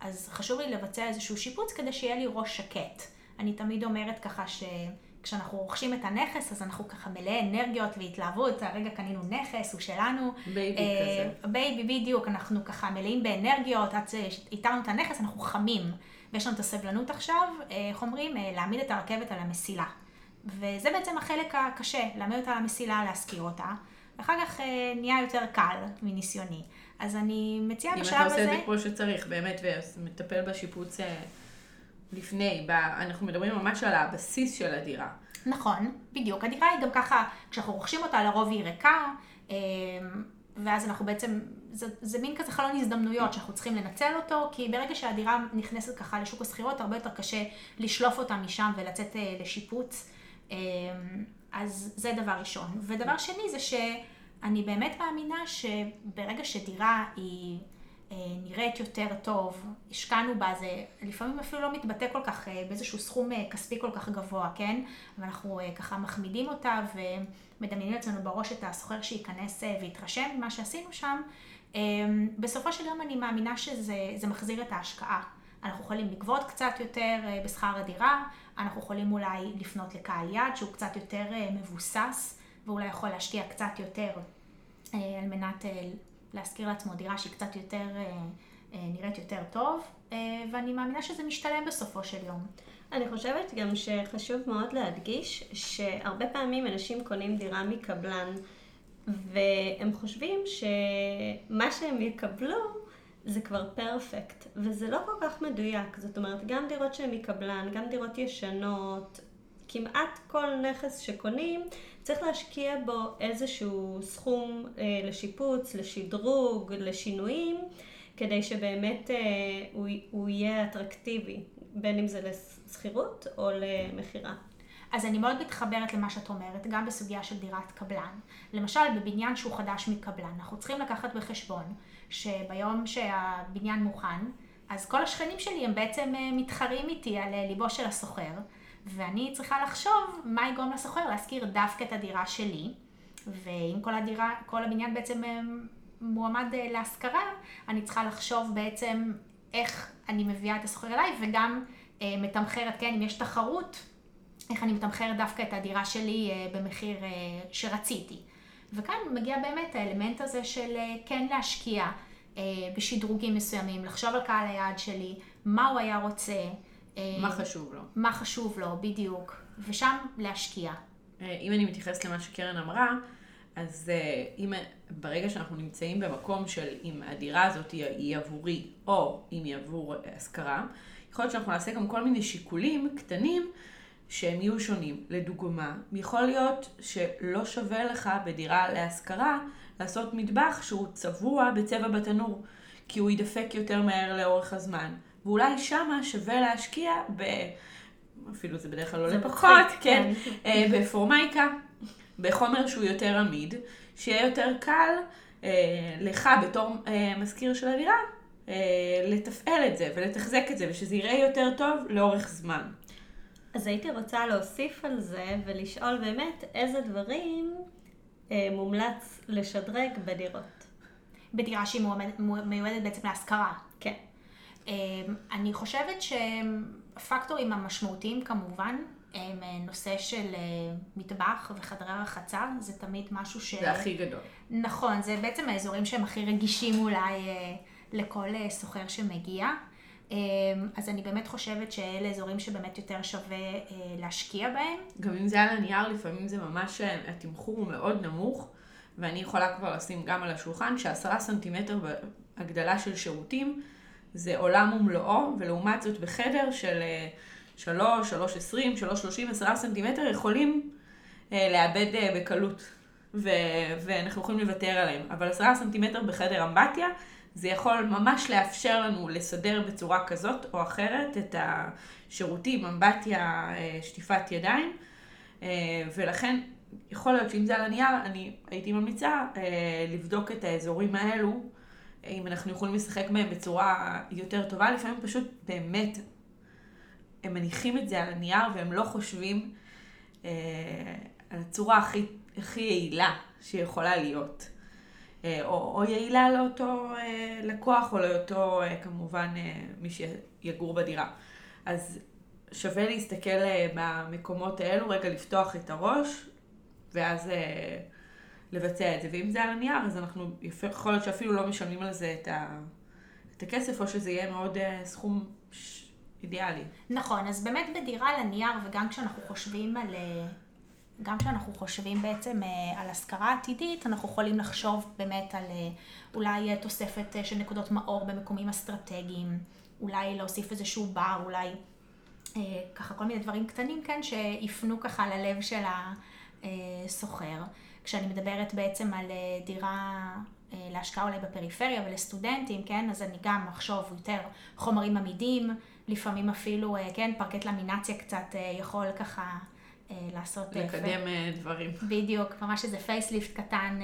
אז חשוב לי לבצע איזשהו שיפוץ כדי שיהיה לי ראש שקט. אני תמיד אומרת ככה שכשאנחנו רוכשים את הנכס, אז אנחנו ככה מלאי אנרגיות והתלהבות, הרגע קנינו נכס, הוא שלנו. baby אה, כזה. baby, בדיוק, אנחנו ככה מלאים באנרגיות, עד שאיתרנו את הנכס, אנחנו חמים. ויש לנו את הסבלנות עכשיו, אה, איך אומרים, אה, להעמיד את הרכבת על המסילה. וזה בעצם החלק הקשה, להעמיד אותה על המסילה, להשכיר אותה. ואחר כך אה, נהיה יותר קל מניסיוני. אז אני מציעה אם בשלב אתה עושה את הזה... זה כמו שצריך, באמת, ומטפל בשיפוץ לפני, ב... אנחנו מדברים ממש על הבסיס של הדירה. נכון, בדיוק. הדירה היא גם ככה, כשאנחנו רוכשים אותה לרוב היא ריקה, אה, ואז אנחנו בעצם, זה, זה מין כזה חלון הזדמנויות שאנחנו צריכים לנצל אותו, כי ברגע שהדירה נכנסת ככה לשוק השכירות, הרבה יותר קשה לשלוף אותה משם ולצאת אה, לשיפוץ. אה, אז זה דבר ראשון. ודבר שני זה שאני באמת מאמינה שברגע שדירה היא נראית יותר טוב, השקענו בה, זה לפעמים אפילו לא מתבטא כל כך אה, באיזשהו סכום אה, כספי כל כך גבוה, כן? ואנחנו אה, ככה מחמידים אותה ומדמיינים אצלנו בראש את הסוחר שייכנס אה, ויתרשם ממה שעשינו שם. אה, בסופו של יום אני מאמינה שזה זה מחזיר את ההשקעה. אנחנו יכולים לגבות קצת יותר אה, בשכר הדירה, אנחנו יכולים אולי לפנות לקהל יעד שהוא קצת יותר אה, מבוסס, ואולי יכול להשקיע קצת יותר אה, על מנת אה, להשכיר לעצמו דירה שהיא קצת יותר, אה, אה, נראית יותר טוב, אה, ואני מאמינה שזה משתלם בסופו של יום. אני חושבת גם שחשוב מאוד להדגיש שהרבה פעמים אנשים קונים דירה מקבלן והם חושבים שמה שהם יקבלו זה כבר פרפקט, וזה לא כל כך מדויק. זאת אומרת, גם דירות שהן מקבלן, גם דירות ישנות, כמעט כל נכס שקונים, צריך להשקיע בו איזשהו סכום אה, לשיפוץ, לשדרוג, לשינויים, כדי שבאמת אה, הוא, הוא יהיה אטרקטיבי, בין אם זה לשכירות או למכירה. אז אני מאוד מתחברת למה שאת אומרת, גם בסוגיה של דירת קבלן. למשל, בבניין שהוא חדש מקבלן, אנחנו צריכים לקחת בחשבון שביום שהבניין מוכן, אז כל השכנים שלי הם בעצם אה, מתחרים איתי על אה, ליבו של הסוחר, ואני צריכה לחשוב מה יגרום לסוחר להשכיר דווקא את הדירה שלי, ואם כל הדירה, כל הבניין בעצם אה, מועמד אה, להשכרה, אני צריכה לחשוב בעצם איך אני מביאה את הסוחר אליי, וגם אה, מתמחרת, כן, אם יש תחרות, איך אני מתמחרת דווקא את הדירה שלי אה, במחיר אה, שרציתי. וכאן מגיע באמת האלמנט הזה של אה, כן להשקיע אה, בשדרוגים מסוימים, לחשוב על קהל היעד שלי, מה הוא היה רוצה. אה, מה חשוב לו? מה חשוב לו, בדיוק. ושם להשקיע. אה, אם אני מתייחסת למה שקרן אמרה, אז אה, אם, ברגע שאנחנו נמצאים במקום של אם הדירה הזאת היא, היא עבורי או אם היא עבור השכרה, יכול להיות שאנחנו נעשה גם כל מיני שיקולים קטנים שהם יהיו שונים. לדוגמה, יכול להיות שלא שווה לך בדירה להשכרה לעשות מטבח שהוא צבוע בצבע בתנור, כי הוא ידפק יותר מהר לאורך הזמן. ואולי שמה שווה להשקיע ב... אפילו זה בדרך כלל לא זה לפחות, מצחיק, כן, כן. אה, בפורמייקה, בחומר שהוא יותר עמיד, שיהיה יותר קל אה, לך בתור אה, מזכיר של הדירה אה, לתפעל את זה ולתחזק את זה ושזה יראה יותר טוב לאורך זמן. אז הייתי רוצה להוסיף על זה ולשאול באמת איזה דברים אה, מומלץ לשדרג בדירות. בדירה שהיא מיועדת בעצם להשכרה. כן. אה, אני חושבת שהפקטורים המשמעותיים כמובן הם אה, נושא של אה, מטבח וחדרי רחצה, זה תמיד משהו ש... זה הכי גדול. נכון, זה בעצם האזורים שהם הכי רגישים אולי אה, לכל סוחר שמגיע. אז אני באמת חושבת שאלה אזורים שבאמת יותר שווה להשקיע בהם. גם אם זה על הנייר, לפעמים זה ממש, התמחור הוא מאוד נמוך, ואני יכולה כבר לשים גם על השולחן שעשרה סנטימטר בהגדלה של שירותים, זה עולם ומלואו, ולעומת זאת בחדר של 3, 3, 20, 3, 30, 10 סנטימטר יכולים אה, לאבד אה, בקלות, ו- ואנחנו יכולים לוותר עליהם. אבל 10 סנטימטר בחדר אמבטיה, זה יכול ממש לאפשר לנו לסדר בצורה כזאת או אחרת את השירותים, אמבטיה, אה, שטיפת ידיים, ולכן יכול להיות שאם זה על הנייר, אני הייתי ממליצה לבדוק את האזורים האלו. אם אנחנו יכולים לשחק מהם בצורה יותר טובה, לפעמים פשוט באמת הם מניחים את זה על הנייר והם לא חושבים אה, על הצורה הכי, הכי יעילה שיכולה להיות. אה, או, או יעילה לאותו אה, לקוח או לאותו אה, כמובן אה, מי שיגור בדירה. אז שווה להסתכל אה, במקומות האלו, רגע לפתוח את הראש ואז אה, לבצע את זה. ואם זה על הנייר, אז אנחנו, יכול להיות שאפילו לא משלמים על זה את, ה, את הכסף, או שזה יהיה מאוד אה, סכום אידיאלי. נכון, אז באמת בדירה לנייר, וגם כשאנחנו חושבים על... אה, גם כשאנחנו חושבים בעצם אה, על השכרה עתידית, אנחנו יכולים לחשוב באמת על אה, אולי תוספת של נקודות מאור במקומים אסטרטגיים, אולי להוסיף איזשהו בר, אולי ככה כל מיני דברים קטנים, כן, שיפנו ככה ללב של הסוחר. כשאני מדברת בעצם על דירה להשקעה אולי בפריפריה ולסטודנטים, כן, אז אני גם אחשוב יותר חומרים עמידים, לפעמים אפילו, אה, כן, פרקט למינציה קצת אה, יכול ככה אה, לעשות... לקדם פ... דברים. בדיוק, ממש איזה facelift קטן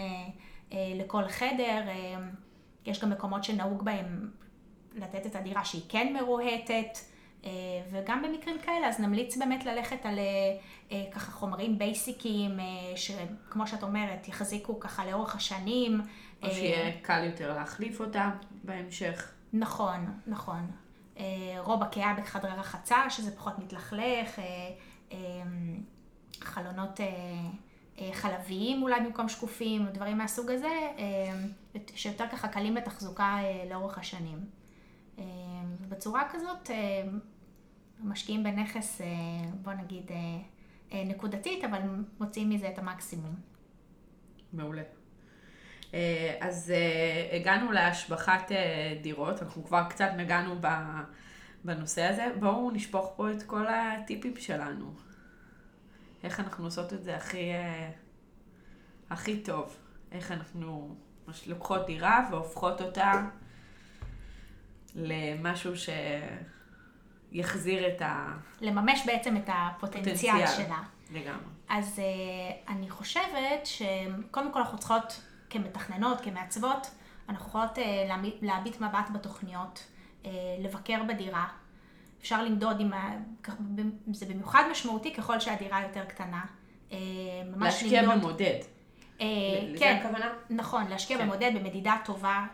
לכל חדר. יש גם מקומות שנהוג בהם לתת את הדירה שהיא כן מרוהטת. וגם במקרים כאלה, אז נמליץ באמת ללכת על ככה חומרים בייסיקיים, שכמו שאת אומרת, יחזיקו ככה לאורך השנים. או שיהיה קל יותר להחליף אותה בהמשך. נכון, נכון. אה, רובע קאה בחדרי רחצה, שזה פחות מתלכלך, אה, אה, חלונות חלביים אולי במקום שקופים, דברים מהסוג הזה, שיותר ככה קלים לתחזוקה לאורך השנים. בצורה כזאת משקיעים בנכס, בוא נגיד, נקודתית, אבל מוציאים מזה את המקסימום. מעולה. אה, אז אה, הגענו להשבחת אה, דירות, אנחנו כבר קצת נגענו בנושא הזה. בואו נשפוך פה את כל הטיפים שלנו. איך אנחנו עושות את זה הכי, הכי טוב. איך אנחנו לוקחות דירה והופכות אותה למשהו שיחזיר את ה... לממש בעצם את הפוטנציאל פוטנציאל. שלה. לגמרי. אז אני חושבת שקודם כל אנחנו צריכות כמתכננות, כמעצבות, אנחנו יכולות אה, להביט מבט בתוכניות, אה, לבקר בדירה. אפשר למדוד אם, זה במיוחד משמעותי ככל שהדירה יותר קטנה. אה, להשקיע למדוד, במודד. לזה כן, הכוונה? נכון, להשקיע כן. במודד, במדידה טובה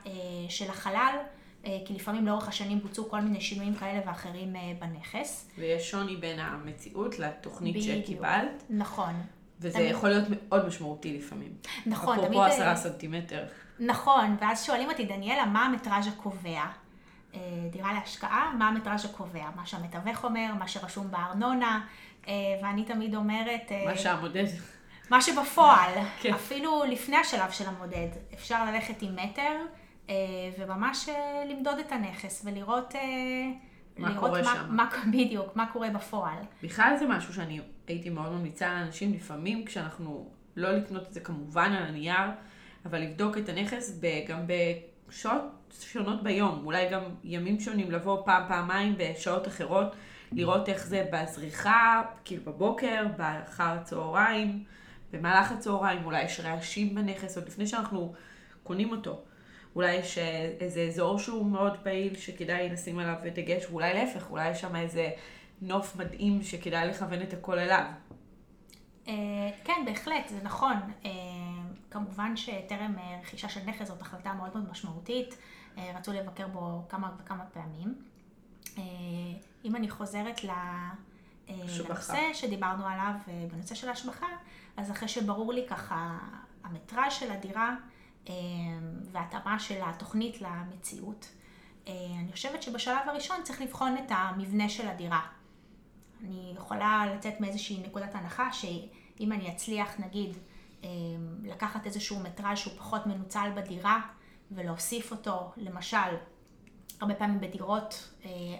של החלל. כי לפעמים לאורך השנים בוצעו כל מיני שינויים כאלה ואחרים בנכס. ויש שוני בין המציאות לתוכנית בדיוק. שקיבלת. נכון. וזה תמיד... יכול להיות מאוד משמעותי לפעמים. נכון, תמיד... אפרופו עשרה סנטימטר. נכון, ואז שואלים אותי, דניאלה, מה המטראז' הקובע? אה, דירה להשקעה, מה המטראז' הקובע? מה שהמתווך אומר, מה שרשום בארנונה, אה, ואני תמיד אומרת... אה, מה שהמודד. מה שבפועל, [laughs] כן. אפילו לפני השלב של המודד, אפשר ללכת עם מטר וממש למדוד את הנכס ולראות... מה קורה מה, שם. מה, [laughs] בדיוק, מה קורה בפועל. בכלל זה משהו שאני הייתי מאוד ממליצה לאנשים, לפעמים כשאנחנו, לא לקנות את זה כמובן על הנייר, אבל לבדוק את הנכס גם בשעות שונות ביום, אולי גם ימים שונים, לבוא פעם, פעמיים בשעות אחרות, לראות איך זה בזריחה, כאילו בבוקר, באחר הצהריים, במהלך הצהריים, אולי יש רעשים בנכס, עוד לפני שאנחנו קונים אותו. אולי יש איזה אזור שהוא מאוד פעיל שכדאי לשים עליו דגש, ואולי להפך, אולי יש שם איזה נוף מדהים שכדאי לכוון את הכל אליו. אה, כן, בהחלט, זה נכון. אה, כמובן שטרם אה, רכישה של נכס זאת החלטה מאוד מאוד משמעותית. רצו לבקר בו כמה וכמה פעמים. אם אני חוזרת לנושא שדיברנו עליו, בנושא של ההשבחה, אז אחרי שברור לי ככה המטראז' של הדירה, והתאמה של התוכנית למציאות. אני חושבת שבשלב הראשון צריך לבחון את המבנה של הדירה. אני יכולה לצאת מאיזושהי נקודת הנחה שאם אני אצליח, נגיד, לקחת איזשהו מטראז' שהוא פחות מנוצל בדירה ולהוסיף אותו, למשל, הרבה פעמים בדירות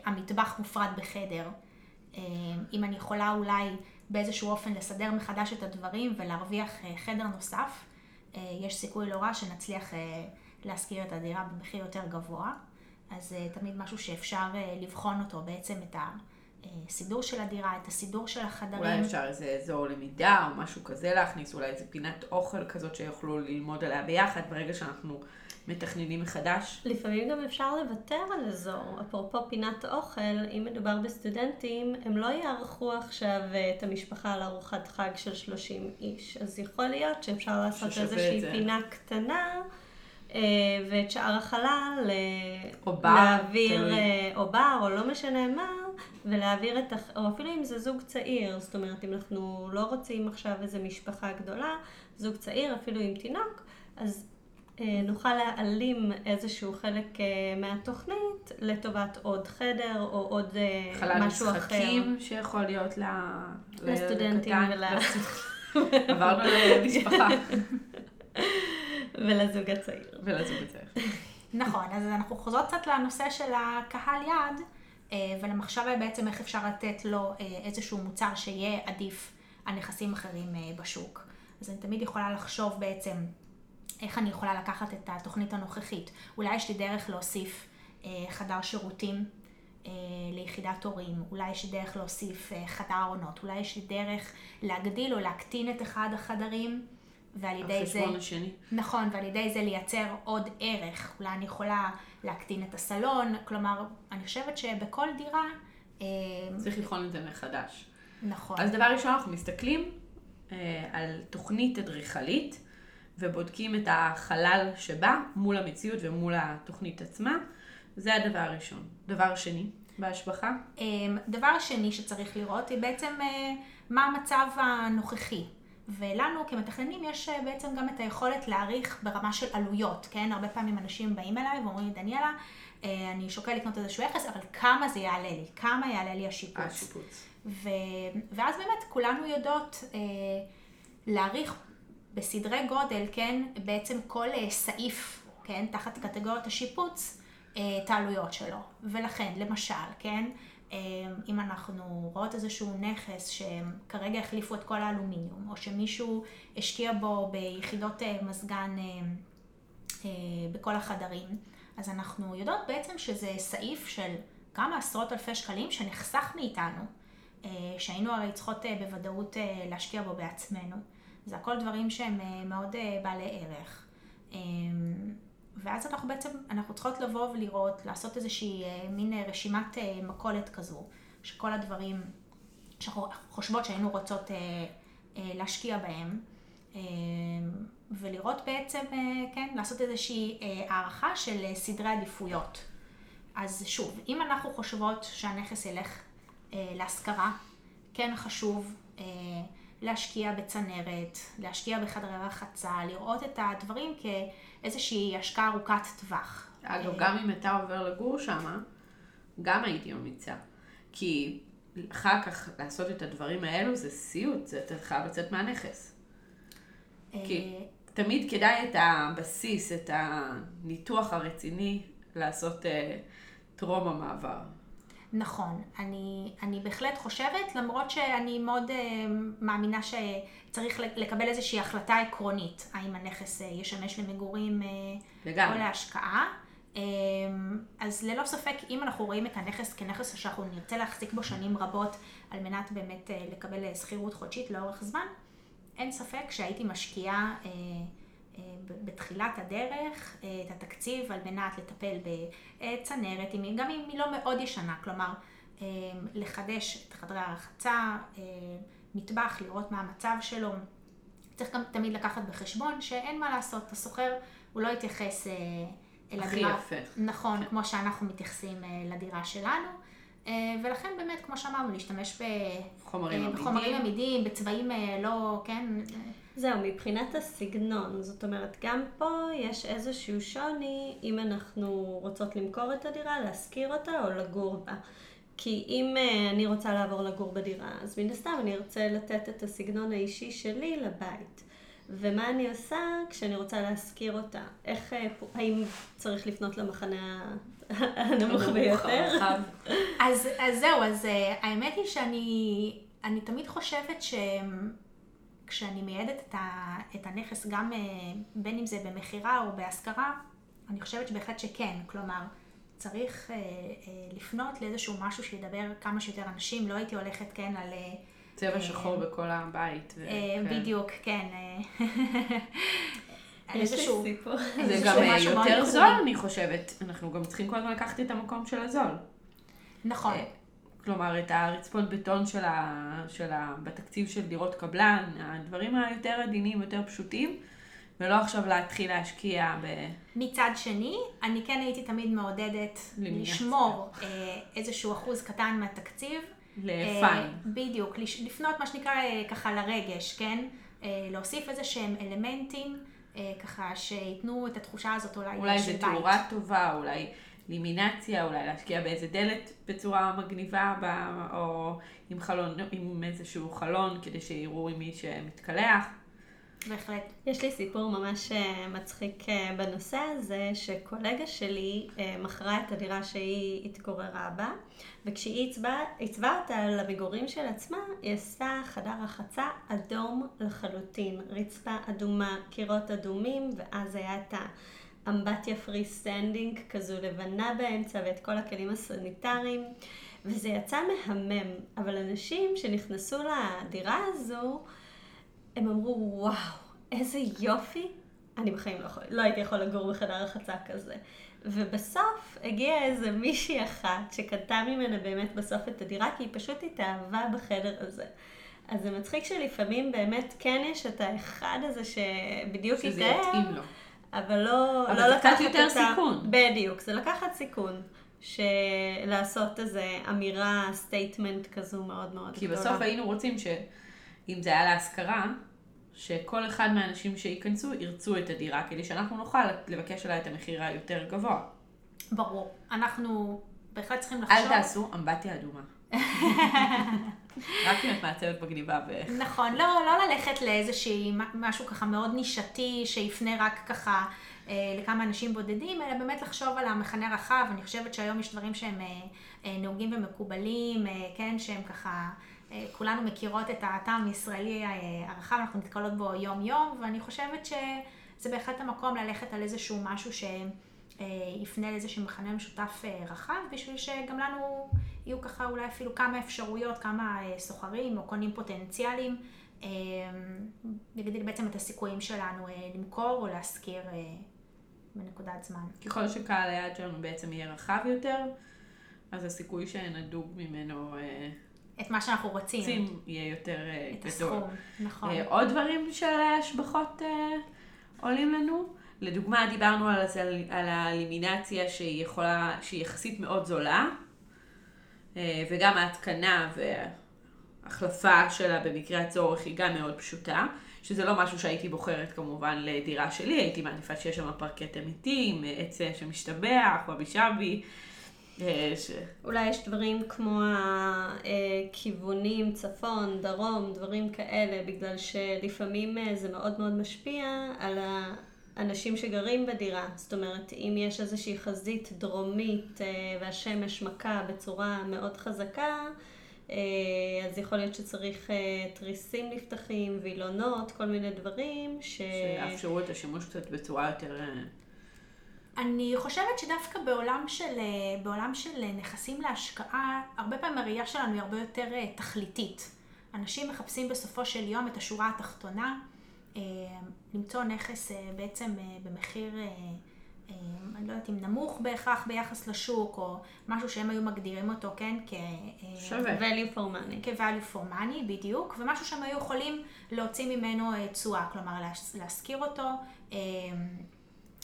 המטבח מופרד בחדר. אם אני יכולה אולי באיזשהו אופן לסדר מחדש את הדברים ולהרוויח חדר נוסף, יש סיכוי לא רע שנצליח להשכיר את הדירה במחיר יותר גבוה. אז זה תמיד משהו שאפשר לבחון אותו, בעצם את הסידור של הדירה, את הסידור של החדרים. אולי אפשר איזה אזור למידה או משהו כזה להכניס, אולי איזה פינת אוכל כזאת שיוכלו ללמוד עליה ביחד ברגע שאנחנו מתכננים מחדש. לפעמים גם אפשר לוותר על אזור. אפרופו פינת אוכל, אם מדובר בסטודנטים, הם לא יערכו עכשיו את המשפחה לארוחת חג של 30 איש. אז יכול להיות שאפשר לעשות איזושהי פינה קטנה. אה, ואת שאר החלל או בר, להעביר, תלוי. או בר, או לא משנה מה, ולהעביר את. או אפילו אם זה זוג צעיר, זאת אומרת, אם אנחנו לא רוצים עכשיו איזו משפחה גדולה, זוג צעיר, אפילו עם תינוק, אז אה, נוכל להעלים איזשהו חלק אה, מהתוכנית לטובת עוד חדר או עוד משהו אחר. חלל משחקים שיכול להיות לסטודנטים ול... [laughs] עברנו למשפחה. [laughs] ולזוג הצעיר. ולזוג הצעיר. נכון, אז אנחנו חוזרות קצת לנושא של הקהל יעד, ולמחשב בעצם איך אפשר לתת לו איזשהו מוצר שיהיה עדיף על נכסים אחרים בשוק. אז אני תמיד יכולה לחשוב בעצם איך אני יכולה לקחת את התוכנית הנוכחית. אולי יש לי דרך להוסיף חדר שירותים ליחידת הורים, אולי יש לי דרך להוסיף חדר עונות, אולי יש לי דרך להגדיל או להקטין את אחד החדרים. ועל ידי זה... החשבון השני. נכון, ועל ידי זה לייצר עוד ערך. אולי אני יכולה להקטין את הסלון, כלומר, אני חושבת שבכל דירה... צריך לבחון את זה מחדש. נכון. אז דבר ראשון, אנחנו מסתכלים אה, על תוכנית אדריכלית, ובודקים את החלל שבה מול המציאות ומול התוכנית עצמה. זה הדבר הראשון. דבר שני, בהשבחה? דבר שני שצריך לראות היא בעצם מה המצב הנוכחי. ולנו כמתכננים יש בעצם גם את היכולת להעריך ברמה של עלויות, כן? הרבה פעמים אנשים באים אליי ואומרים לי, דניאלה, אני שוקל לקנות איזשהו יחס, אבל כמה זה יעלה לי? כמה יעלה לי השיפוץ? השיפוץ. ו... ואז באמת כולנו יודעות אה, להעריך בסדרי גודל, כן? בעצם כל אה, סעיף, כן? תחת קטגוריית השיפוץ, אה, את העלויות שלו. ולכן, למשל, כן? אם אנחנו רואות איזשהו נכס שכרגע החליפו את כל האלומיניום, או שמישהו השקיע בו ביחידות מזגן בכל החדרים, אז אנחנו יודעות בעצם שזה סעיף של כמה עשרות אלפי שקלים שנחסך מאיתנו, שהיינו הרי צריכות בוודאות להשקיע בו בעצמנו. זה הכל דברים שהם מאוד בעלי ערך. ואז אנחנו בעצם, אנחנו צריכות לבוא ולראות, לעשות איזושהי מין רשימת מכולת כזו, שכל הדברים שאנחנו חושבות שהיינו רוצות להשקיע בהם, ולראות בעצם, כן, לעשות איזושהי הערכה של סדרי עדיפויות. אז שוב, אם אנחנו חושבות שהנכס ילך להשכרה, כן חשוב להשקיע בצנרת, להשקיע בחדרי רחצה, לראות את הדברים כאיזושהי השקעה ארוכת טווח. אגב, גם אם אתה עובר לגור שם, גם הייתי ממליצה. כי אחר כך לעשות את הדברים האלו זה סיוט, זה אתה חייב לצאת מהנכס. כי תמיד כדאי את הבסיס, את הניתוח הרציני לעשות טרום המעבר. נכון, אני, אני בהחלט חושבת, למרות שאני מאוד uh, מאמינה שצריך לקבל איזושהי החלטה עקרונית, האם הנכס uh, ישמש למגורים uh, או להשקעה. Um, אז ללא ספק, אם אנחנו רואים את הנכס כנכס שאנחנו נרצה להחזיק בו שנים רבות, על מנת באמת uh, לקבל שכירות חודשית לאורך זמן, אין ספק שהייתי משקיעה uh, בתחילת הדרך את התקציב על מנת לטפל בצנרת, גם אם היא לא מאוד ישנה, כלומר לחדש את חדרי הרחצה, מטבח, לראות מה המצב שלו. צריך גם תמיד לקחת בחשבון שאין מה לעשות, הסוחר הוא לא יתייחס אל הכי הדירה. יפה. נכון, כמו שאנחנו מתייחסים לדירה שלנו. אה, ולכן באמת, כמו שאמרנו, להשתמש חומרים אה, עמידים. בחומרים עמידים, בצבעים אה, לא, כן, אה, זהו, מבחינת הסגנון, זאת אומרת, גם פה יש איזשהו שוני אם אנחנו רוצות למכור את הדירה, להשכיר אותה או לגור בה. כי אם אה, אני רוצה לעבור לגור בדירה, אז מן הסתם אני ארצה לתת את הסגנון האישי שלי לבית. ומה אני עושה כשאני רוצה להשכיר אותה? איך, אה, האם צריך לפנות למחנה הנמוך ביותר? [laughs] אז, אז זהו, אז אה, האמת היא שאני אני תמיד חושבת שכשאני מייעדת את, ה, את הנכס, גם אה, בין אם זה במכירה או בהשכרה, אני חושבת שבהחלט שכן. כלומר, צריך אה, אה, לפנות לאיזשהו משהו שידבר כמה שיותר אנשים. לא הייתי הולכת, כן, על... אה, צבע שחור בכל הבית. ו- אה, כן. בדיוק, כן. אה, איזשהו... זה גם אה, יותר. זול, אני חושבת. אנחנו גם צריכים כל הזמן לקחת את המקום של הזול. נכון. אה, כלומר, את הרצפות בטון של ה... של ה... בתקציב של דירות קבלן, הדברים היותר עדינים, יותר פשוטים, ולא עכשיו להתחיל להשקיע ב... מצד שני, אני כן הייתי תמיד מעודדת. לשמור אה, איזשהו אחוז קטן מהתקציב. אה, לפיין. בדיוק, לש- לפנות מה שנקרא אה, ככה לרגש, כן? אה, להוסיף איזה שהם אלמנטים, אה, ככה שייתנו את התחושה הזאת אולי, אולי של בית. תאורה טובה, אולי לימינציה, אולי להשקיע באיזה דלת בצורה מגניבה. או עם, חלון, עם איזשהו חלון כדי שיראו עם מי שמתקלח. בהחלט. יש לי סיפור ממש אה, מצחיק אה, בנושא הזה, שקולגה שלי אה, מכרה את הדירה שהיא התגוררה בה, וכשהיא עיצבה, אותה למגורים של עצמה, היא עשתה חדר רחצה אדום לחלוטין, רצפה אדומה, קירות אדומים, ואז היה את האמבטיה free standing כזו לבנה באמצע, ואת כל הכלים הסניטריים. וזה יצא מהמם, אבל אנשים שנכנסו לדירה הזו, הם אמרו, וואו, איזה יופי. אני בחיים לא, יכול, לא הייתי יכול לגור בחדר רחצה כזה. ובסוף הגיעה איזה מישהי אחת שקנתה ממנה באמת בסוף את הדירה, כי היא פשוט התאהבה בחדר הזה. אז זה מצחיק שלפעמים באמת כן יש את האחד הזה שבדיוק שזה התאהב, יתאים לו. אבל לא, אבל לא זה קצת לקחת יותר את ה... סיכון. בדיוק, זה לקחת סיכון. שלעשות איזה אמירה, statement כזו מאוד מאוד כי גדולה. בסוף היינו רוצים שאם זה היה להשכרה, שכל אחד מהאנשים שייכנסו ירצו את הדירה, כדי שאנחנו נוכל לבקש עליה את המחיר היותר גבוה. ברור. אנחנו בהחלט צריכים לחשוב... אל תעשו אמבטיה אדומה. [laughs] רק אם את מעצבת מגניבה ו... נכון, לא, לא ללכת לאיזושהי משהו ככה מאוד נישתי, שיפנה רק ככה אה, לכמה אנשים בודדים, אלא באמת לחשוב על המכנה רחב. אני חושבת שהיום יש דברים שהם אה, אה, נהוגים ומקובלים, אה, כן, שהם ככה, אה, כולנו מכירות את הטעם הישראלי אה, הרחב, אנחנו נתקלות בו יום-יום, ואני חושבת שזה בהחלט המקום ללכת על איזשהו משהו ש... אה, יפנה לאיזשהו מכנה משותף אה, רחב, בשביל שגם לנו יהיו ככה אולי אפילו כמה אפשרויות, כמה אה, סוחרים או קונים פוטנציאליים, יגדיל בעצם את הסיכויים שלנו למכור או להשכיר בנקודת זמן. ככל שקהל היעד שלנו בעצם יהיה רחב יותר, אז הסיכוי שנדוג ממנו את מה שאנחנו רוצים, רוצים יהיה יותר את גדול. הסכום, נכון. עוד דברים של השבחות עולים לנו? לדוגמה, דיברנו על, על, על האלימינציה שהיא יכולה, שהיא יחסית מאוד זולה, אה, וגם ההתקנה והחלפה שלה במקרה הצורך היא גם מאוד פשוטה, שזה לא משהו שהייתי בוחרת כמובן לדירה שלי, הייתי מעדיפה שיש שם פרקט אמיתי עם עץ שמשתבח, וואבי שבי. אה, ש... אולי יש דברים כמו הכיוונים, צפון, דרום, דברים כאלה, בגלל שלפעמים אה, זה מאוד מאוד משפיע על האנשים שגרים בדירה. זאת אומרת, אם יש איזושהי חזית דרומית אה, והשמש מכה בצורה מאוד חזקה, אה, אז יכול להיות שצריך אה, תריסים נפתחים, וילונות, כל מיני דברים ש... שיאפשרו את השימוש קצת בצורה יותר... אני חושבת שדווקא בעולם של, בעולם של נכסים להשקעה, הרבה פעמים הראייה שלנו היא הרבה יותר תכליתית. אנשים מחפשים בסופו של יום את השורה התחתונה, למצוא נכס אה, בעצם אה, במחיר, אה, אה, אני לא יודעת אם נמוך בהכרח ביחס לשוק, או משהו שהם היו מגדירים אותו, כן, כ... אה, שווה. value for money. כ-value for money, בדיוק, ומשהו שהם היו יכולים להוציא ממנו אה, תשואה, כלומר להש- להשכיר אותו אה,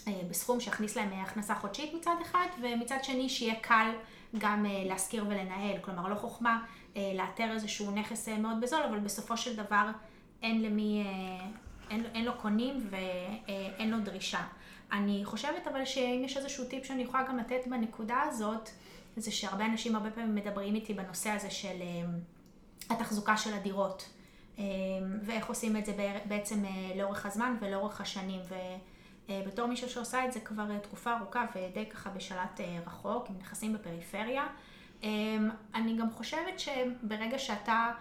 אה, בסכום שיכניס להם אה, הכנסה חודשית מצד אחד, ומצד שני שיהיה קל גם להשכיר ולנהל. כלומר, לא חוכמה לאתר איזשהו נכס מאוד בזול, אבל בסופו של דבר אין למי, אין, אין לו קונים ואין לו דרישה. אני חושבת אבל שאם יש איזשהו טיפ שאני יכולה גם לתת בנקודה הזאת, זה שהרבה אנשים הרבה פעמים מדברים איתי בנושא הזה של התחזוקה של הדירות. ואיך עושים את זה בעצם לאורך הזמן ולאורך השנים. ובתור מישהו שעושה את זה כבר תקופה ארוכה ודי ככה בשלט רחוק, עם נכסים בפריפריה, אני גם חושבת שברגע שאתה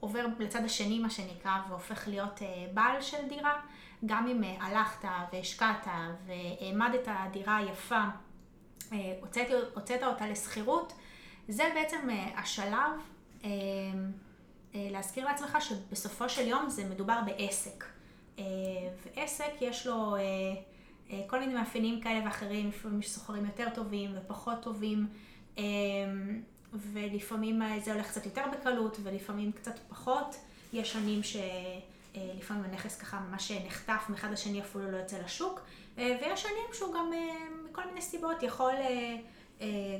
עובר לצד השני, מה שנקרא, והופך להיות בעל של דירה, גם אם הלכת והשקעת והעמדת דירה יפה, הוצאת, הוצאת אותה לשכירות, זה בעצם השלב להזכיר לעצמך שבסופו של יום זה מדובר בעסק. ועסק יש לו כל מיני מאפיינים כאלה ואחרים, לפעמים יש סוחרים יותר טובים ופחות טובים, ולפעמים זה הולך קצת יותר בקלות ולפעמים קצת פחות. יש שנים שלפעמים הנכס ככה ממש נחטף מאחד לשני אפילו לא יוצא לשוק, ויש שנים שהוא גם מכל מיני סיבות יכול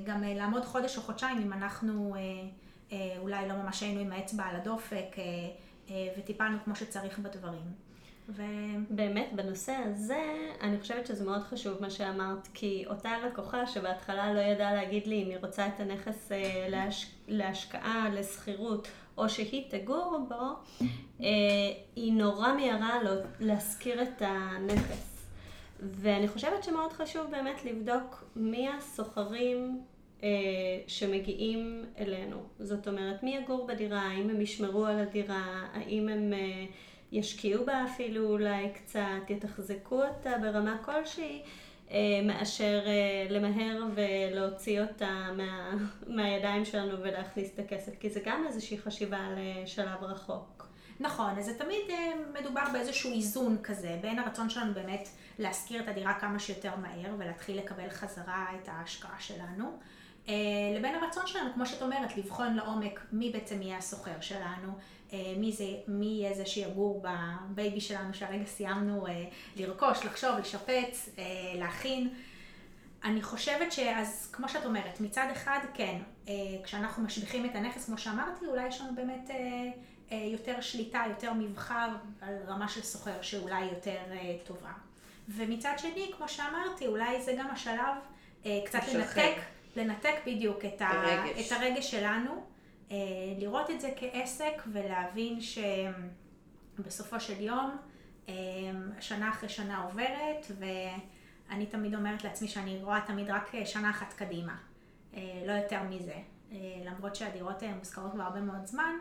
גם לעמוד חודש או חודשיים אם אנחנו אולי לא ממש היינו עם האצבע על הדופק וטיפלנו כמו שצריך בדברים. ו... באמת, בנושא הזה, אני חושבת שזה מאוד חשוב מה שאמרת, כי אותה לקוחה שבהתחלה לא ידעה להגיד לי אם היא רוצה את הנכס להש... להשקעה, לשכירות, או שהיא תגור בו, היא נורא מיהרה להשכיר את הנכס. ואני חושבת שמאוד חשוב באמת לבדוק מי הסוחרים שמגיעים אלינו. זאת אומרת, מי יגור בדירה, האם הם ישמרו על הדירה, האם הם ישקיעו בה אפילו אולי קצת, יתחזקו אותה ברמה כלשהי, מאשר למהר ולהוציא אותה מה, מהידיים שלנו ולהכניס את הכסף, כי זה גם איזושהי חשיבה לשלב רחוק. נכון, אז זה תמיד מדובר באיזשהו איזון כזה, בין הרצון שלנו באמת להשכיר את הדירה כמה שיותר מהר ולהתחיל לקבל חזרה את ההשקעה שלנו. לבין הרצון שלנו, כמו שאת אומרת, לבחון לעומק מי בעצם יהיה הסוחר שלנו, מי, זה, מי יהיה זה שיגור בבייבי שלנו שהרגע סיימנו לרכוש, לחשוב, לשפץ, להכין. אני חושבת שאז, כמו שאת אומרת, מצד אחד, כן, כשאנחנו משביחים את הנכס, כמו שאמרתי, אולי יש לנו באמת יותר שליטה, יותר מבחר על רמה של סוחר שאולי יותר טובה. ומצד שני, כמו שאמרתי, אולי זה גם השלב קצת לנתק. לנתק בדיוק את, הרגש. את הרגש שלנו, לראות את זה כעסק ולהבין שבסופו של יום, שנה אחרי שנה עוברת, ואני תמיד אומרת לעצמי שאני רואה תמיד רק שנה אחת קדימה, לא יותר מזה. למרות שהדירות מושכרות כבר הרבה מאוד זמן,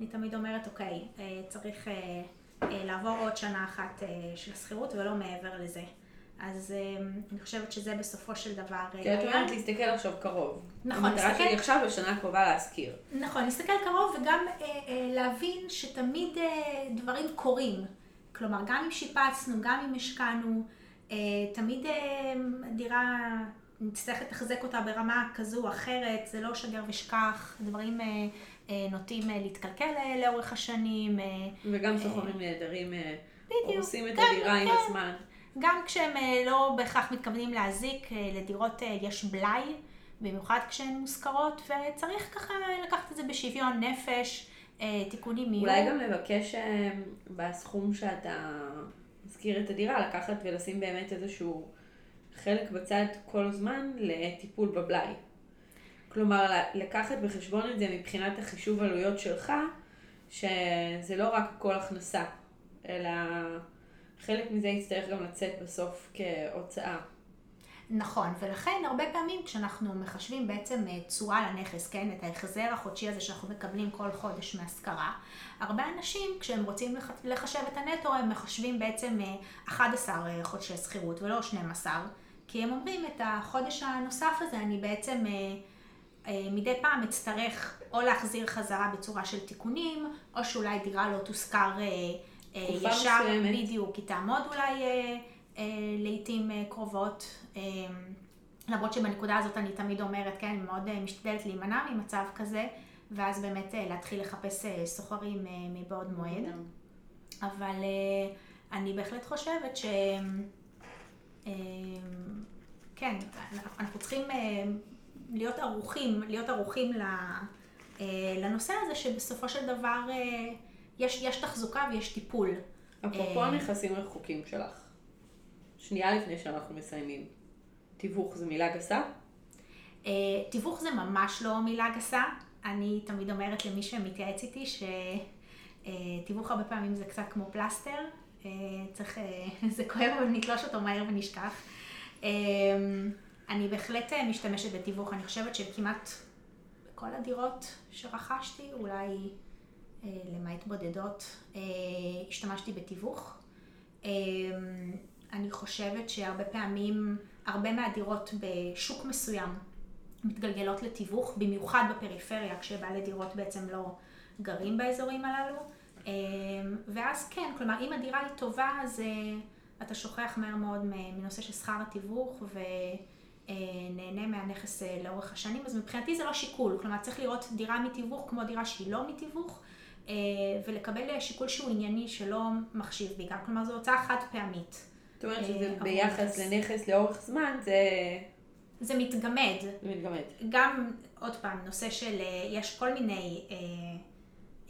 אני תמיד אומרת, אוקיי, צריך לעבור עוד שנה אחת של שכירות ולא מעבר לזה. אז אני חושבת שזה בסופו של דבר... כי את אומרת להסתכל עכשיו קרוב. נכון, להסתכל... המטרה שלי עכשיו בשנה הקרובה להשכיר. נכון, להסתכל קרוב וגם להבין שתמיד דברים קורים. כלומר, גם אם שיפצנו, גם אם השקענו, תמיד דירה, נצטרך לתחזק אותה ברמה כזו או אחרת, זה לא שגר ושכח, דברים נוטים להתקלקל לאורך השנים. וגם סוחרים נהדרים הורסים את הדירה עם הזמן. גם כשהם לא בהכרח מתכוונים להזיק, לדירות יש בלאי, במיוחד כשהן מושכרות, וצריך ככה לקחת את זה בשוויון נפש, תיקונים יהיו. אולי גם לבקש בסכום שאתה מזכיר את הדירה, לקחת ולשים באמת איזשהו חלק בצד כל הזמן לטיפול בבלאי. כלומר, לקחת בחשבון את זה מבחינת החישוב עלויות שלך, שזה לא רק כל הכנסה, אלא... חלק מזה יצטרך גם לצאת בסוף כהוצאה. נכון, ולכן הרבה פעמים כשאנחנו מחשבים בעצם תשואה לנכס, כן, את ההחזר החודשי הזה שאנחנו מקבלים כל חודש מהשכרה, הרבה אנשים כשהם רוצים לחשב את הנטו הם מחשבים בעצם 11 חודשי שכירות ולא 12, כי הם אומרים את החודש הנוסף הזה אני בעצם מדי פעם אצטרך או להחזיר חזרה בצורה של תיקונים, או שאולי דירה לא תושכר ישר, בדיוק, היא תעמוד אולי לעיתים קרובות, למרות שבנקודה הזאת אני תמיד אומרת, כן, אני מאוד משתדלת להימנע ממצב כזה, ואז באמת להתחיל לחפש סוחרים מבעוד מועד. אבל אני בהחלט חושבת ש... כן, אנחנו צריכים להיות ערוכים, להיות ערוכים ל, אה, לנושא הזה שבסופו של דבר אה, יש, יש תחזוקה ויש טיפול. אפרופו אה, הנכסים רחוקים שלך, שנייה לפני שאנחנו מסיימים, תיווך זה מילה גסה? אה, תיווך זה ממש לא מילה גסה. אני תמיד אומרת למי שמתייעץ איתי שתיווך הרבה פעמים זה קצת כמו פלסטר. אה, צריך, אה, [laughs] זה כואב אבל נתלוש אותו מהר ונשכח. אה, אני בהחלט אה, משתמשת בתיווך, אני חושבת שכמעט בכל הדירות שרכשתי, אולי אה, למעט בודדות, אה, השתמשתי בתיווך. אה, אני חושבת שהרבה פעמים, הרבה מהדירות בשוק מסוים מתגלגלות לתיווך, במיוחד בפריפריה, כשבעלי דירות בעצם לא גרים באזורים הללו. ואז כן, כלומר, אם הדירה היא טובה, אז אתה שוכח מהר מאוד מנושא של שכר התיווך ונהנה מהנכס לאורך השנים, אז מבחינתי זה לא שיקול, כלומר צריך לראות דירה מתיווך כמו דירה שהיא לא מתיווך, ולקבל שיקול שהוא ענייני שלא מחשיב בעיקר, כלומר זו הוצאה חד פעמית. זאת אומרת אה, שזה ביחס נכס. לנכס לאורך זמן, זה זה מתגמד, זה מתגמד. גם, עוד פעם, נושא של, אה, יש כל מיני אה,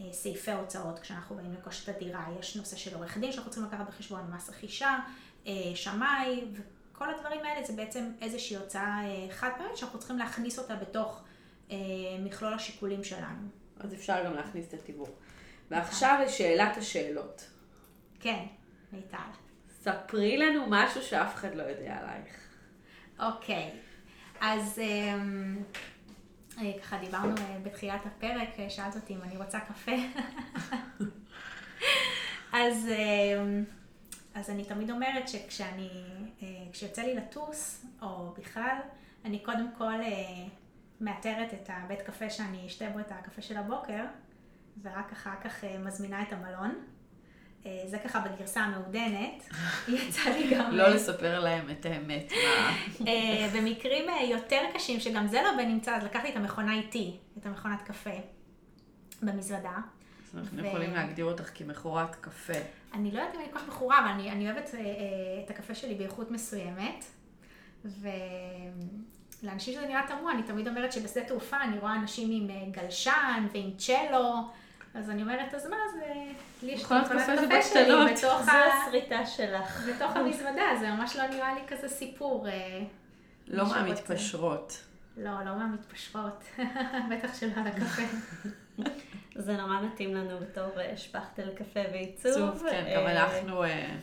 אה, סעיפי הוצאות כשאנחנו באים לרכוש את הדירה, יש נושא של עורך דין שאנחנו צריכים לקחת בחשבון, מס רכישה, אה, שמאי, וכל הדברים האלה זה בעצם איזושהי הוצאה אה, חד פעמית שאנחנו צריכים להכניס אותה בתוך אה, מכלול השיקולים שלנו. אז אפשר גם להכניס את התיווך. ועכשיו לשאלת השאלות. כן, מיטל. ספרי לנו משהו שאף אחד לא יודע עלייך. אוקיי, אז אמ, אה, ככה דיברנו אה, בתחילת הפרק, אה, שאלת אותי אם אני רוצה קפה. [laughs] אז, אמ, אז אני תמיד אומרת שכשאני, כשיוצא לי לטוס, או בכלל, אני קודם כל מאתרת את הבית קפה שאני אשתה בו את הקפה של הבוקר, ורק אחר כך אה, מזמינה את המלון. אה, זה ככה בגרסה המעודנת. [laughs] יצא לי גם... לא לספר להם את האמת. אה, במקרים אה, יותר קשים, שגם זה לא בנמצא, אז לקחתי את המכונה איתי, את המכונת קפה, במזוודה. אז אנחנו ו- יכולים להגדיר אותך כמכורת קפה. אני לא יודעת אם אני כל כך מכורה, אבל אני, אני אוהבת אה, אה, את הקפה שלי באיכות מסוימת. ולאנשים שזה נראה תמוה, אני תמיד אומרת שבשדה תעופה אני רואה אנשים עם אה, גלשן ועם צ'לו, אז אני אומרת, אז מה, זה... לי יש את מכונת המכונת קפה קפה שלי. בתוך זו הסריטה שלך. בתוך המזוודה, זה ממש לא נראה לי כזה סיפור. אה, לא. מהמתפשרות. לא, לא מהמתפשרות, [laughs] בטח שלא על הקפה. [laughs] זה נורא מתאים לנו בתור אה, שפכטל קפה ועיצוב. צוף, כן, גם אה, אנחנו, אה,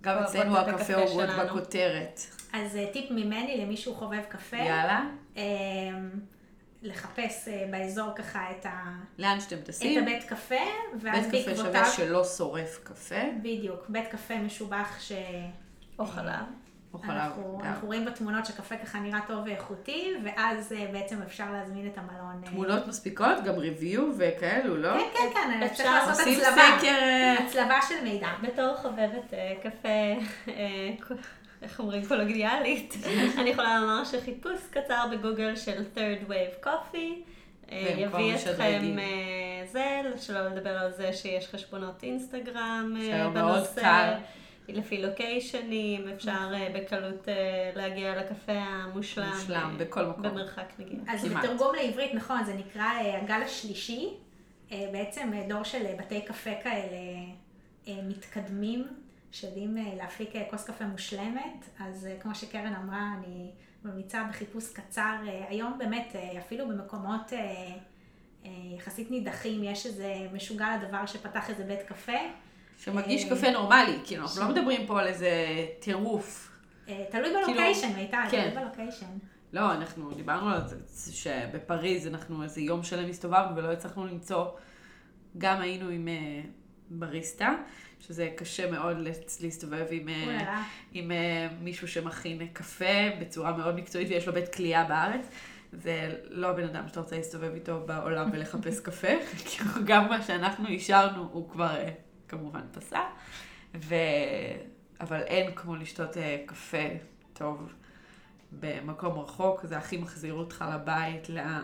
גם אצלנו הקפה הקפה הוא עוד. בכותרת. אז טיפ ממני למי שהוא חובב קפה, יאללה, אה, לחפש אה, באזור ככה את, ה, לאן שאתם את טסים. הבית קפה, ואז בית קפה בעקבותיו, שווה שלא שורף קפה, בדיוק, בית קפה משובח ש... או חלב. או חלב אנחנו. אנחנו רואים בתמונות שקפה ככה נראה טוב ואיכותי, ואז אה, בעצם אפשר להזמין את המלון. אה, תמונות מספיקות, גם ריוויו וכאלו, לא? כן, כן, כן, אפשר לעשות עושים הצלבה. סקר, הצלבה של מידע. בתור חובבת קפה, איך אומרים, קולוגיאלית, [laughs] אני יכולה לומר שחיפוש קצר בגוגל של third wave coffee אה, יביא. אתכם אה, זה, שלא לדבר על זה שיש חשבונות אינסטגרם אה, בנושא. לפי לוקיישנים, אפשר בקלות להגיע לקפה המושלם. מושלם, בכל מקום. במרחק נגיעה. אז. בתרגום לעברית, נכון, זה נקרא הגל השלישי. בעצם דור של בתי קפה כאלה מתקדמים, שיודעים אה, להפיק אה, כוס קפה מושלמת. אז אה, כמו שקרן אמרה, אני ממליצה בחיפוש קצר. היום באמת, אפילו במקומות יחסית נידחים, יש איזה משוגע לדבר שפתח איזה בית קפה. שמגיש קפה נורמלי, כאילו, אנחנו לא מדברים פה על איזה טירוף. תלוי כאילו, בלוקיישן, מיטל, כן. תלוי בלוקיישן. לא, אנחנו דיברנו על זה, שבפריז אנחנו איזה יום שלם הסתובבנו ולא הצלחנו למצוא, גם היינו עם בריסטה, שזה קשה מאוד להסתובב עם, אה. עם אה, מישהו שמכין קפה בצורה מאוד מקצועית ויש לו בית כליאה בארץ. זה לא הבן אדם שאתה רוצה להסתובב איתו בעולם ולחפש [laughs] קפה, כי גם מה שאנחנו אישרנו הוא כבר אה, כמובן פסע, ו... אבל אין כמו לשתות קפה טוב במקום רחוק, זה הכי מחזיר אותך לבית, ל-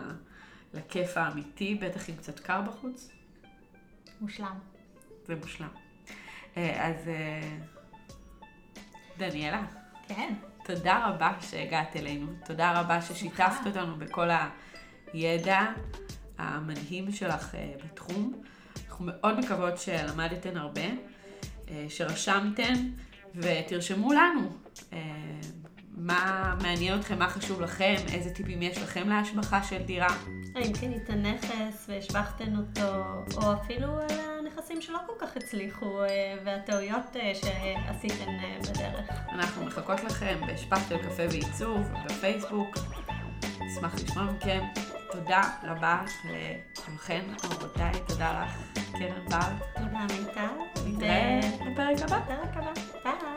לכיף האמיתי, בטח אם קצת קר בחוץ, מושלם. זה מושלם. אה, אז אה, דניאלה, כן. תודה רבה שהגעת אלינו. תודה רבה ששיתפת אותנו בכל הידע המדהים שלך אה, בתחום. אנחנו מאוד מקוות שלמדתן הרבה, שרשמתן, ותרשמו לנו מה מעניין אתכם, מה חשוב לכם, איזה טיפים יש לכם להשבחה של דירה. האם קנית כן נכס והשבחתן אותו, או אפילו על הנכסים שלא כל כך הצליחו, אה, והטעויות אה, שעשיתן אה, בדרך. אנחנו מחכות לכם בהשפחת של קפה ועיצוב, בפייסבוק. נשמח לשמוע מכם. תודה רבה לכולכן, רבותיי, תודה לך, קרן בר. תודה מיטל. נתראה בפרק הבא. בפרק הבא.